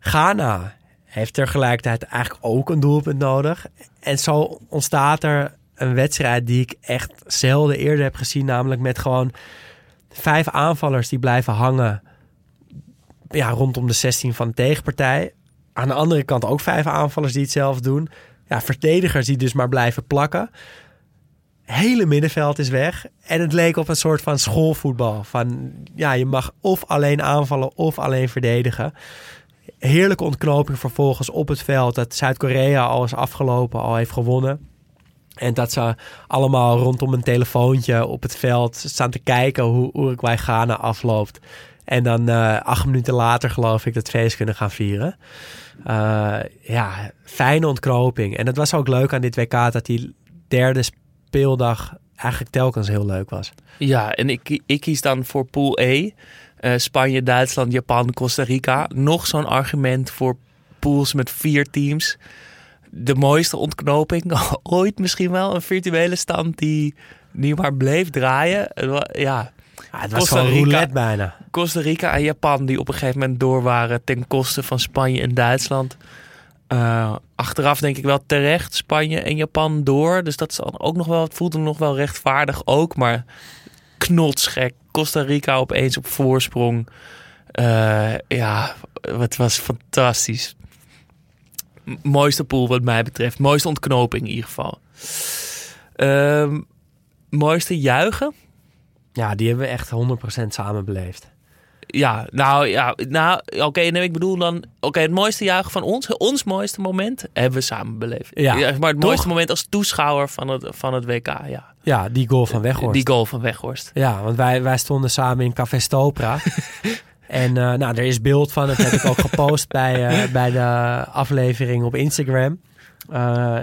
Ghana heeft tegelijkertijd eigenlijk ook een doelpunt nodig. En zo ontstaat er een wedstrijd die ik echt zelden eerder heb gezien, namelijk met gewoon vijf aanvallers die blijven hangen ja, rondom de 16 van de tegenpartij. Aan de andere kant ook vijf aanvallers die hetzelfde doen. Ja, verdedigers die dus maar blijven plakken. Hele middenveld is weg. En het leek op een soort van schoolvoetbal. Van ja, je mag of alleen aanvallen of alleen verdedigen. Heerlijke ontknoping vervolgens op het veld. Dat Zuid-Korea al is afgelopen, al heeft gewonnen. En dat ze allemaal rondom een telefoontje op het veld staan te kijken hoe Uruguay Ghana afloopt. En dan eh, acht minuten later geloof ik dat feest kunnen gaan vieren. Eh, ja, fijne ontknoping. En het was ook leuk aan dit WK dat die derde speeldag eigenlijk telkens heel leuk was. Ja, en ik, ik kies dan voor pool E. Eh, Spanje, Duitsland, Japan, Costa Rica. Nog zo'n argument voor pools met vier teams. De mooiste ontknoping ooit misschien wel. Een virtuele stand die, die maar bleef draaien. Ja, Ja, het was Costa gewoon Rica. roulette bijna. Costa Rica en Japan die op een gegeven moment door waren ten koste van Spanje en Duitsland. Eh, achteraf denk ik wel terecht Spanje en Japan door. Dus dat is ook nog wel, het voelde nog wel rechtvaardig ook. Maar knotsgek. Costa Rica opeens op voorsprong. Eh, ja, het was fantastisch. Mooiste pool wat mij betreft. Mooiste ontknoping in ieder geval. Ehm, mooiste juichen? Ja, die hebben we echt 100% samen beleefd. Ja, nou ja, nou, oké, nee, ik bedoel dan, oké, het mooiste juichen van ons, ons mooiste moment, hebben we samen beleefd. Ja, maar het toch? mooiste moment als toeschouwer van het, van het WK, ja. Ja, die goal van Weghorst. Die goal van Weghorst. Ja, want wij, wij stonden samen in Café Stopra. en eh, nou, er is beeld van. Dat heb ik ook gepost bij, eh, bij de aflevering op Instagram. Eh,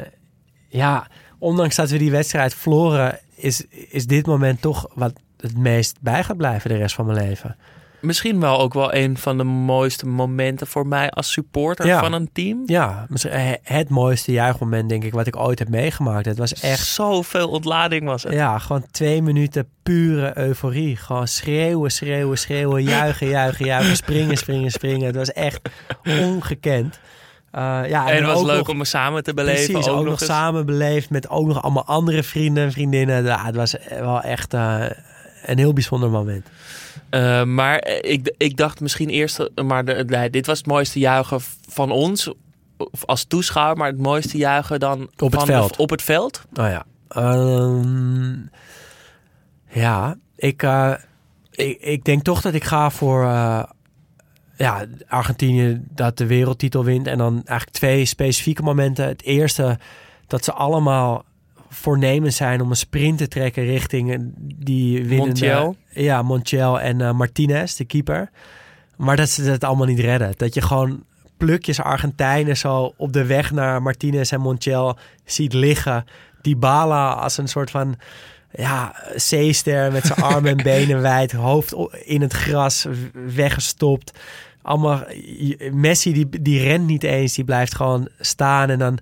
ja, ondanks dat we die wedstrijd verloren... Is, is dit moment toch wat het meest bij gaat blijven de rest van mijn leven. Misschien wel ook wel een van de mooiste momenten voor mij als supporter Ja. van een team. Ja, eh, het mooiste juichmoment denk ik wat ik ooit heb meegemaakt. Het was echt Zoveel ontlading was het. Ja, gewoon twee minuten pure euforie. Gewoon schreeuwen, schreeuwen, schreeuwen, juichen, juichen, juichen, springen, springen, springen. Het was echt ongekend. Uh, ja, en het was leuk nog- om me samen te beleven. Precies, ook, nog eens. samen beleefd met ook nog allemaal andere vrienden en vriendinnen. Ja, het was wel echt eh, een heel bijzonder moment. Eh, maar ik, ik dacht misschien eerst, maar de, nee, dit was het mooiste juichen van ons als toeschouwer, maar het mooiste juichen dan Op het de- veld. op het veld. Oh ja. Ehm, ja, ik, eh, ik, ik denk toch dat ik ga voor eh, ja, Argentinië dat de wereldtitel wint. En dan eigenlijk twee specifieke momenten. Het eerste, dat ze allemaal voornemens zijn om een sprint te trekken richting eh, die winnende... Montiel. Ja, Montiel en eh, Martinez, de keeper. Maar dat ze het allemaal niet redden. Dat je gewoon plukjes Argentijnen zo op de weg naar Martinez en Montiel ziet liggen. Die bala als een soort van ja, zeester met zijn armen en benen wijd, hoofd in het gras weggestopt. allemaal... Messi die, die rent niet eens, die blijft gewoon staan. En dan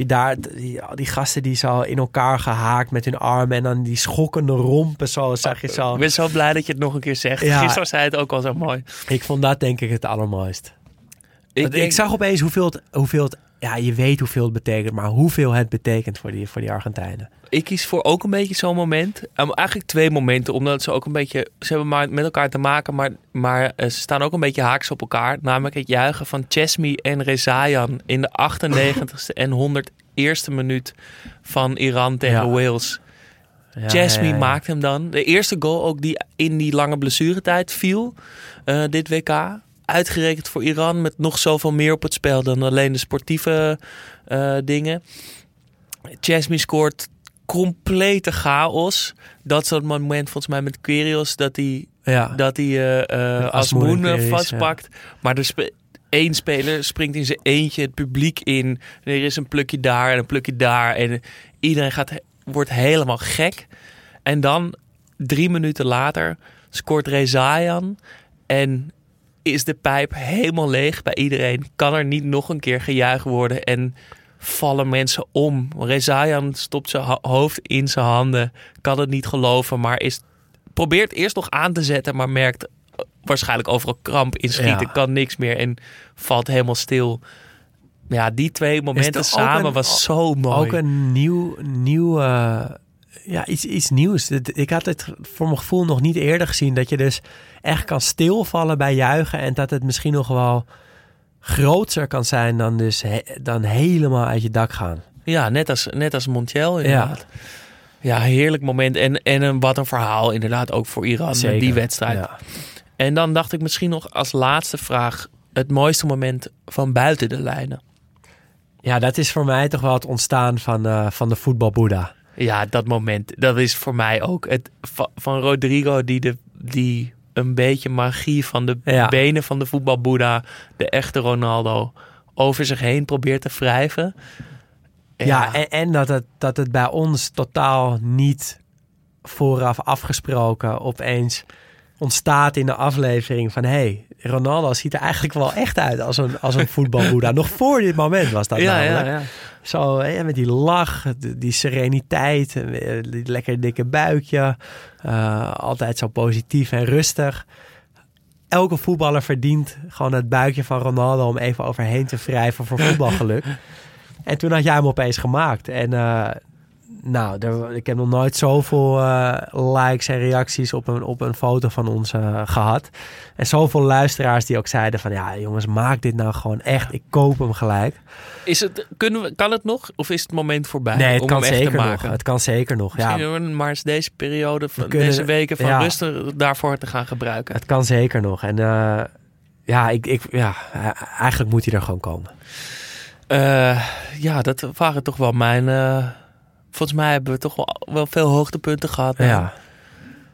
je daar die, die gasten die zo in elkaar gehaakt met hun armen. En dan die schokkende rompen zo, zag je zo. Ik ben zo blij dat je het nog een keer zegt. Ja. Gisteren zei het ook al zo mooi. Ik vond dat denk ik het allermooist. Ik, denk- ik zag opeens hoeveel het, hoeveel het... Ja, je weet hoeveel het betekent, maar hoeveel het betekent voor die, voor die Argentijnen. ik kies voor ook een beetje zo'n moment. Um, eigenlijk twee momenten, omdat ze ook een beetje... Ze hebben maar met elkaar te maken, maar, maar eh, ze staan ook een beetje haaks op elkaar. Namelijk het juichen van Chesmi en Rezayan in de 98ste en 101ste minuut van Iran tegen Ja. Wales. Ja, Chesmi ja, maakt hem dan. De eerste goal ook die in die lange blessuretijd viel, eh, dit WK. Uitgerekend voor Iran met nog zoveel meer op het spel dan alleen de sportieve eh, dingen. Chesmi scoort complete chaos. Dat is dat moment volgens mij met Quirios dat hij Ja. dat hij Asmoen Quirios, vastpakt. Maar er spe- één speler springt in zijn eentje het publiek in. Er is een plukje daar en een plukje daar. En iedereen gaat, wordt helemaal gek. En dan, drie minuten later, scoort Rezayan. En is de pijp helemaal leeg bij iedereen. Kan er niet nog een keer gejuicht worden. En vallen mensen om. Rezayan stopt zijn ho- hoofd in zijn handen. Kan het niet geloven, maar is probeert eerst nog aan te zetten, maar merkt eh, waarschijnlijk overal kramp in schieten, Ja. kan niks meer en valt helemaal stil. Ja, die twee momenten samen een- was zo mooi. Ook een nieuw, nieuw ja, iets, iets nieuws. Ik had het voor mijn gevoel nog niet eerder gezien. Dat je dus echt kan stilvallen bij juichen. En dat het misschien nog wel groter kan zijn dan, dus he- dan helemaal uit je dak gaan. Ja, net als, net als Montiel inderdaad. Ja, heerlijk moment. En, en een, wat een verhaal inderdaad ook voor Iran, Zeker. die wedstrijd. Ja. En dan dacht ik misschien nog als laatste vraag... het mooiste moment van buiten de lijnen. ja, dat is voor mij toch wel het ontstaan van, eh, van de voetbalboeddha. Ja, dat moment. Dat is voor mij ook. Het, va- van Rodrigo die, de, die een beetje magie van de Ja. benen van de voetbalboeddha... de echte Ronaldo, over zich heen probeert te wrijven. Ja, en, en dat, het, dat het bij ons totaal niet vooraf afgesproken opeens ontstaat in de aflevering van... hé, hey, Ronaldo ziet er eigenlijk wel echt uit als een, als een voetbalboeddha. Nog voor dit moment was dat ja, ja, namelijk. ja. Zo, hè, met die lach, die sereniteit, eh, die lekker dikke buikje. eh, altijd zo positief en rustig. Elke voetballer verdient gewoon het buikje van Ronaldo om even overheen te wrijven voor voetbalgeluk. en toen had jij hem opeens gemaakt. En eh, nou, er- ik heb nog nooit zoveel eh, likes en reacties op een, op een foto van ons eh, gehad. En zoveel luisteraars die ook zeiden van... ja jongens, maak dit nou gewoon echt. Ik koop hem gelijk. Is het, kunnen we, kan het nog? Of is het moment voorbij Nee, het om kan hem echt te zeker nog. maken? Het kan zeker nog. Ja, Misschien maar eens deze periode, van, kunnen- deze weken van ja. rust daarvoor te gaan gebruiken. het kan zeker nog. En eh, ja, ik, ik, ja, eh, eigenlijk moet hij er gewoon komen. Ja, dat waren toch wel mijn... eh, volgens mij hebben we toch wel, wel veel hoogtepunten gehad. Ja,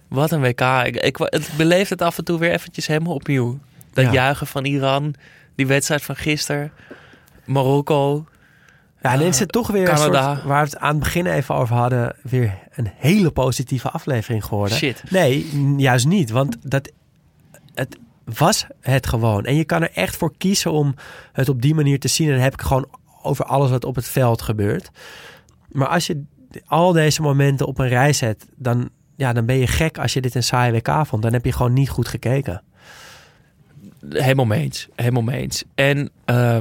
Wat een WK. Ik, ik het beleef het af en toe weer eventjes helemaal opnieuw. Dat Ja. juichen van Iran, die wedstrijd van gisteren, Marokko. ja en dan is het toch weer een Canada. soort, waar we het aan het begin even over hadden, weer een hele positieve aflevering geworden. Shit. Nee, juist niet. Want dat, het was het gewoon. En je kan er echt voor kiezen om het op die manier te zien. En dan heb ik gewoon over alles wat op het veld gebeurt. Maar als je al deze momenten op een rij zet, dan, ja, dan ben je gek als je dit een saai WK vond. Dan heb je gewoon niet goed gekeken. Helemaal mee eens. Helemaal mee eens. En eh,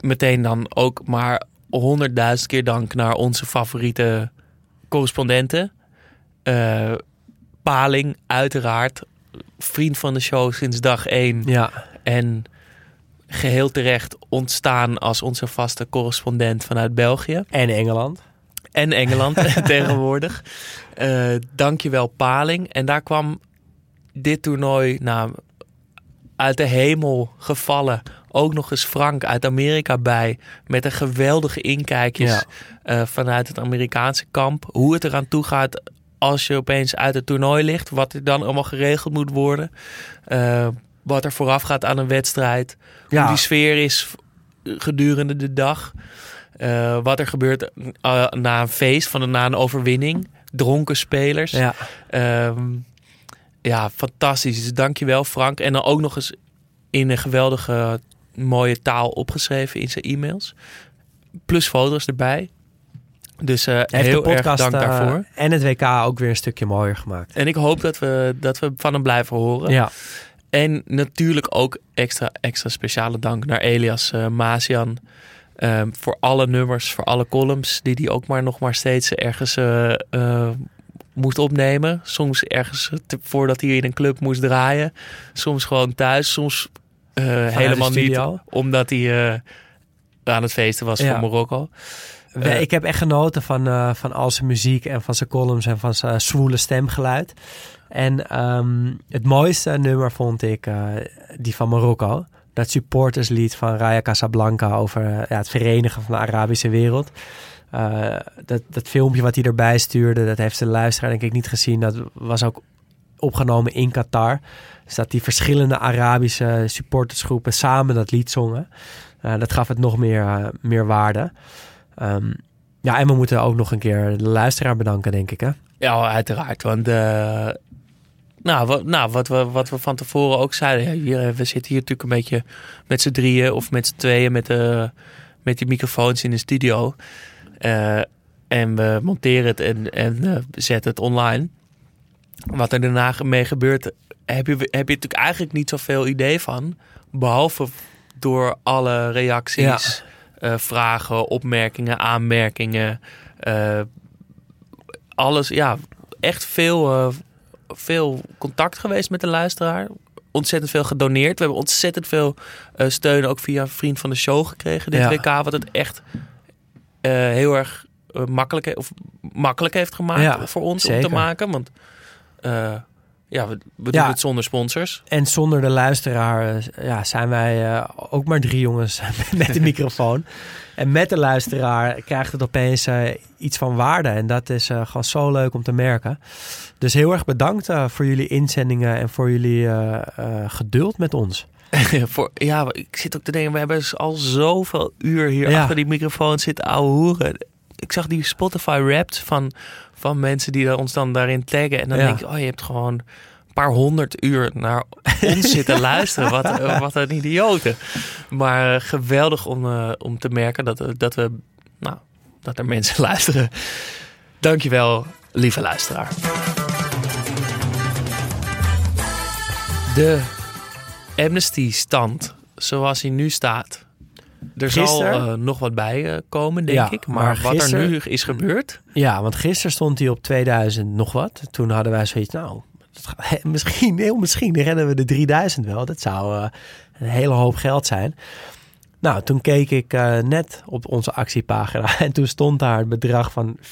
meteen dan ook maar honderdduizend keer dank naar onze favoriete correspondenten. Eh, Paling, uiteraard. Vriend van de show sinds dag één. Ja, En geheel terecht ontstaan als onze vaste correspondent vanuit België. en Engeland. En Engeland tegenwoordig. Eh dankjewel Paling. En daar kwam dit toernooi nou, uit de hemel gevallen. Ook nog eens Frank uit Amerika bij. Met een geweldige inkijkjes Ja. eh, vanuit het Amerikaanse kamp. Hoe het eraan toe gaat als je opeens uit het toernooi ligt. Wat er dan allemaal geregeld moet worden. Eh, wat er vooraf gaat aan een wedstrijd. Ja. Hoe die sfeer is gedurende de dag. Eh, wat er gebeurt eh, na een feest, van na een overwinning. Dronken spelers. Ja, Ehm, ja, fantastisch. Dus dankjewel Frank. En dan ook nog eens in een geweldige mooie taal opgeschreven in zijn e-mails. Plus foto's erbij. Dus uh, Heeft heel de podcast erg dank daarvoor. en het WK ook weer een stukje mooier gemaakt. En ik hoop dat we, dat we van hem blijven horen. Ja, En natuurlijk ook extra, extra speciale dank naar Elias uh, Mazian. ehm, voor alle nummers, voor alle columns die hij ook maar nog maar steeds ergens eh, eh, moest opnemen. Soms ergens te- voordat hij in een club moest draaien. Soms gewoon thuis. Soms helemaal niet, omdat hij aan het feesten was Ja. voor Marokko. Ik heb echt genoten van, van al zijn muziek en van zijn columns en van zijn zwoele stemgeluid. En ehm, het mooiste nummer vond ik eh, die van Marokko. Dat supporterslied van Raya Casablanca over eh, ja, het verenigen van de Arabische wereld. Eh, dat, dat filmpje wat hij erbij stuurde, dat heeft de luisteraar denk ik niet gezien. Dat was ook opgenomen in Qatar. Dus dat die verschillende Arabische supportersgroepen samen dat lied zongen. Dat gaf het nog meer, meer waarde. Ehm, ja, en we moeten ook nog een keer de luisteraar bedanken, denk ik. Hè? Ja, uiteraard. Want nou, wat, nou, wat, we, wat we van tevoren ook zeiden. Ja, hier, eh, we zitten hier natuurlijk een beetje met z'n drieën of met z'n tweeën met, de, met die microfoons in de studio. Eh, en we monteren het en, en eh, zetten het online. Wat er daarna mee gebeurt, heb je, heb je natuurlijk eigenlijk niet zoveel idee van. Behalve door alle reacties, eh, vragen, opmerkingen, aanmerkingen. eh, alles, ja, echt veel, eh, veel contact geweest met de luisteraar. Ontzettend veel gedoneerd. We hebben ontzettend veel eh, steun ook via vriend van de show gekregen. Dit Ja. WK, wat het echt eh, heel erg eh, makkelijk, of makkelijk heeft gemaakt Ja, voor ons om te maken. Want ja, we, we doen Ja. het zonder sponsors. En zonder de luisteraar eh, ja, zijn wij eh, ook maar drie jongens met de microfoon. En met de luisteraar krijgt het opeens eh, iets van waarde. En dat is gewoon zo leuk om te merken. Dus heel erg bedankt voor jullie inzendingen en voor jullie geduld met ons. Voor, ja, ik zit ook te denken, we hebben dus al zoveel uur hier Ja. achter die microfoon zitten ouwe hoeren. Ik zag die Spotify Wrapped van, van mensen die ons dan daarin taggen. En dan Ja. denk ik, oh, je hebt gewoon een paar honderd uur naar ons zitten luisteren. Wat, wat een idioten. Maar eh, geweldig om, eh, om te merken dat, eh, dat, we, nou, dat er mensen luisteren. Dankjewel, lieve luisteraar. De Amnesty-stand, zoals hij nu staat. Er zal eh, nog wat bij eh, komen, denk Ja, ik. Maar, maar wat er nu is gebeurd... Ja, want gisteren stond hij op 2000 nog wat. Toen hadden wij zoiets, nou, gaat- misschien, heel misschien redden we de 3000 wel. Dat zou eh, een hele hoop geld zijn. Nou, toen keek ik net op onze actiepagina en toen stond daar het bedrag van 4.991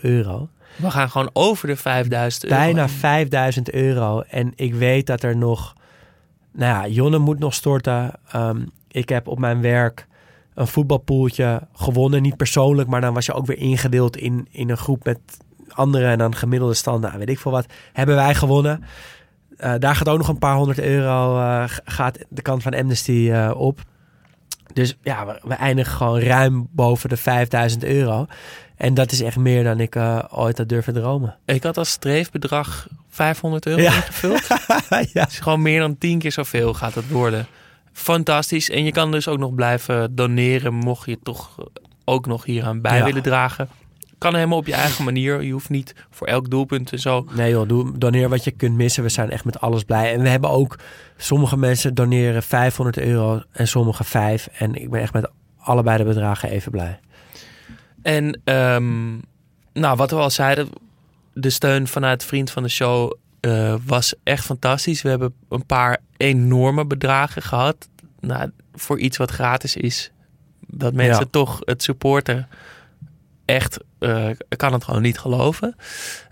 euro. We gaan gewoon over de 5000 euro. Bijna 5000 euro. En ik weet dat er nog, nou ja, Jonne moet nog storten. Ehm, ik heb op mijn werk een voetbalpoeltje gewonnen. Niet persoonlijk, maar dan was je ook weer ingedeeld in, in een groep met anderen. En dan gemiddelde stand, nou weet ik veel wat, hebben wij gewonnen. Eh, daar gaat ook nog een paar honderd euro, eh, gaat de kant van Amnesty eh, op. Dus ja, we, we eindigen gewoon ruim boven de 5000 euro. En dat is echt meer dan ik ooit had durven dromen. Ik had als streefbedrag 500 euro Ja. ingevuld. ja. Is gewoon meer dan tien keer zoveel gaat het worden. Fantastisch. En je kan dus ook nog blijven doneren, mocht je toch ook nog hieraan bij Ja. willen dragen. Kan helemaal op je eigen manier. Je hoeft niet voor elk doelpunt en zo. Nee joh, doe, doneer wat je kunt missen. We zijn echt met alles blij. En we hebben ook, sommige mensen doneren 500 euro en sommige 5. En ik ben echt met allebei de bedragen even blij. En ehm, nou, wat we al zeiden, de steun vanuit Vriend van de Show eh, was echt fantastisch. We hebben een paar enorme bedragen gehad. Nou, voor iets wat gratis is, dat mensen Ja. toch het supporten. Echt, ik kan het gewoon niet geloven.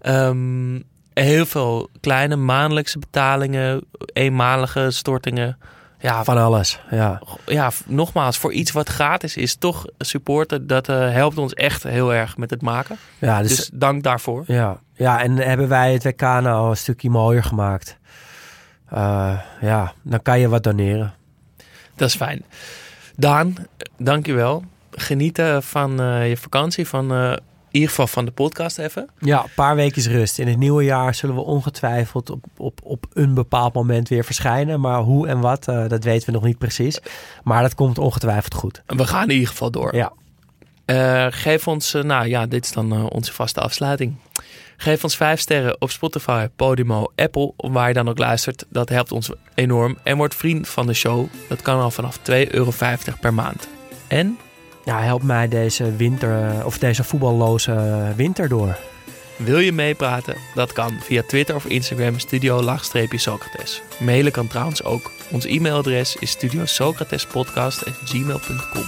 Ehm, heel veel kleine maandelijkse betalingen, eenmalige stortingen. Ja, Van alles, ja. ja, nogmaals, voor iets wat gratis is, toch supporten, dat eh, helpt ons echt heel erg met het maken. Ja, dus, Dus, dank daarvoor. ja. ja, en hebben wij het WK nou een stukje mooier gemaakt. Eh, ja, dan kan je wat doneren. Dat is fijn. Daan, dankjewel. Genieten van eh, je vakantie, van eh, ieder geval van de podcast even. Ja, een paar weken rust. In het nieuwe jaar zullen we ongetwijfeld op, op, op een bepaald moment weer verschijnen. Maar hoe en wat, eh, dat weten we nog niet precies. Maar dat komt ongetwijfeld goed. We gaan in ieder geval door. Ja. Eh, geef ons, eh, nou ja, dit is dan onze vaste afsluiting. Geef ons vijf sterren op Spotify, Podimo, Apple, waar je dan ook luistert. Dat helpt ons enorm. En word vriend van de show. Dat kan al vanaf 2,50 euro per maand. En Ja, help mij deze winter, of deze voetballoze winter door. wil je meepraten? Dat kan via Twitter of Instagram studio-socrates. Mailen kan trouwens ook. Ons e-mailadres is studiosocratespodcast.gmail.com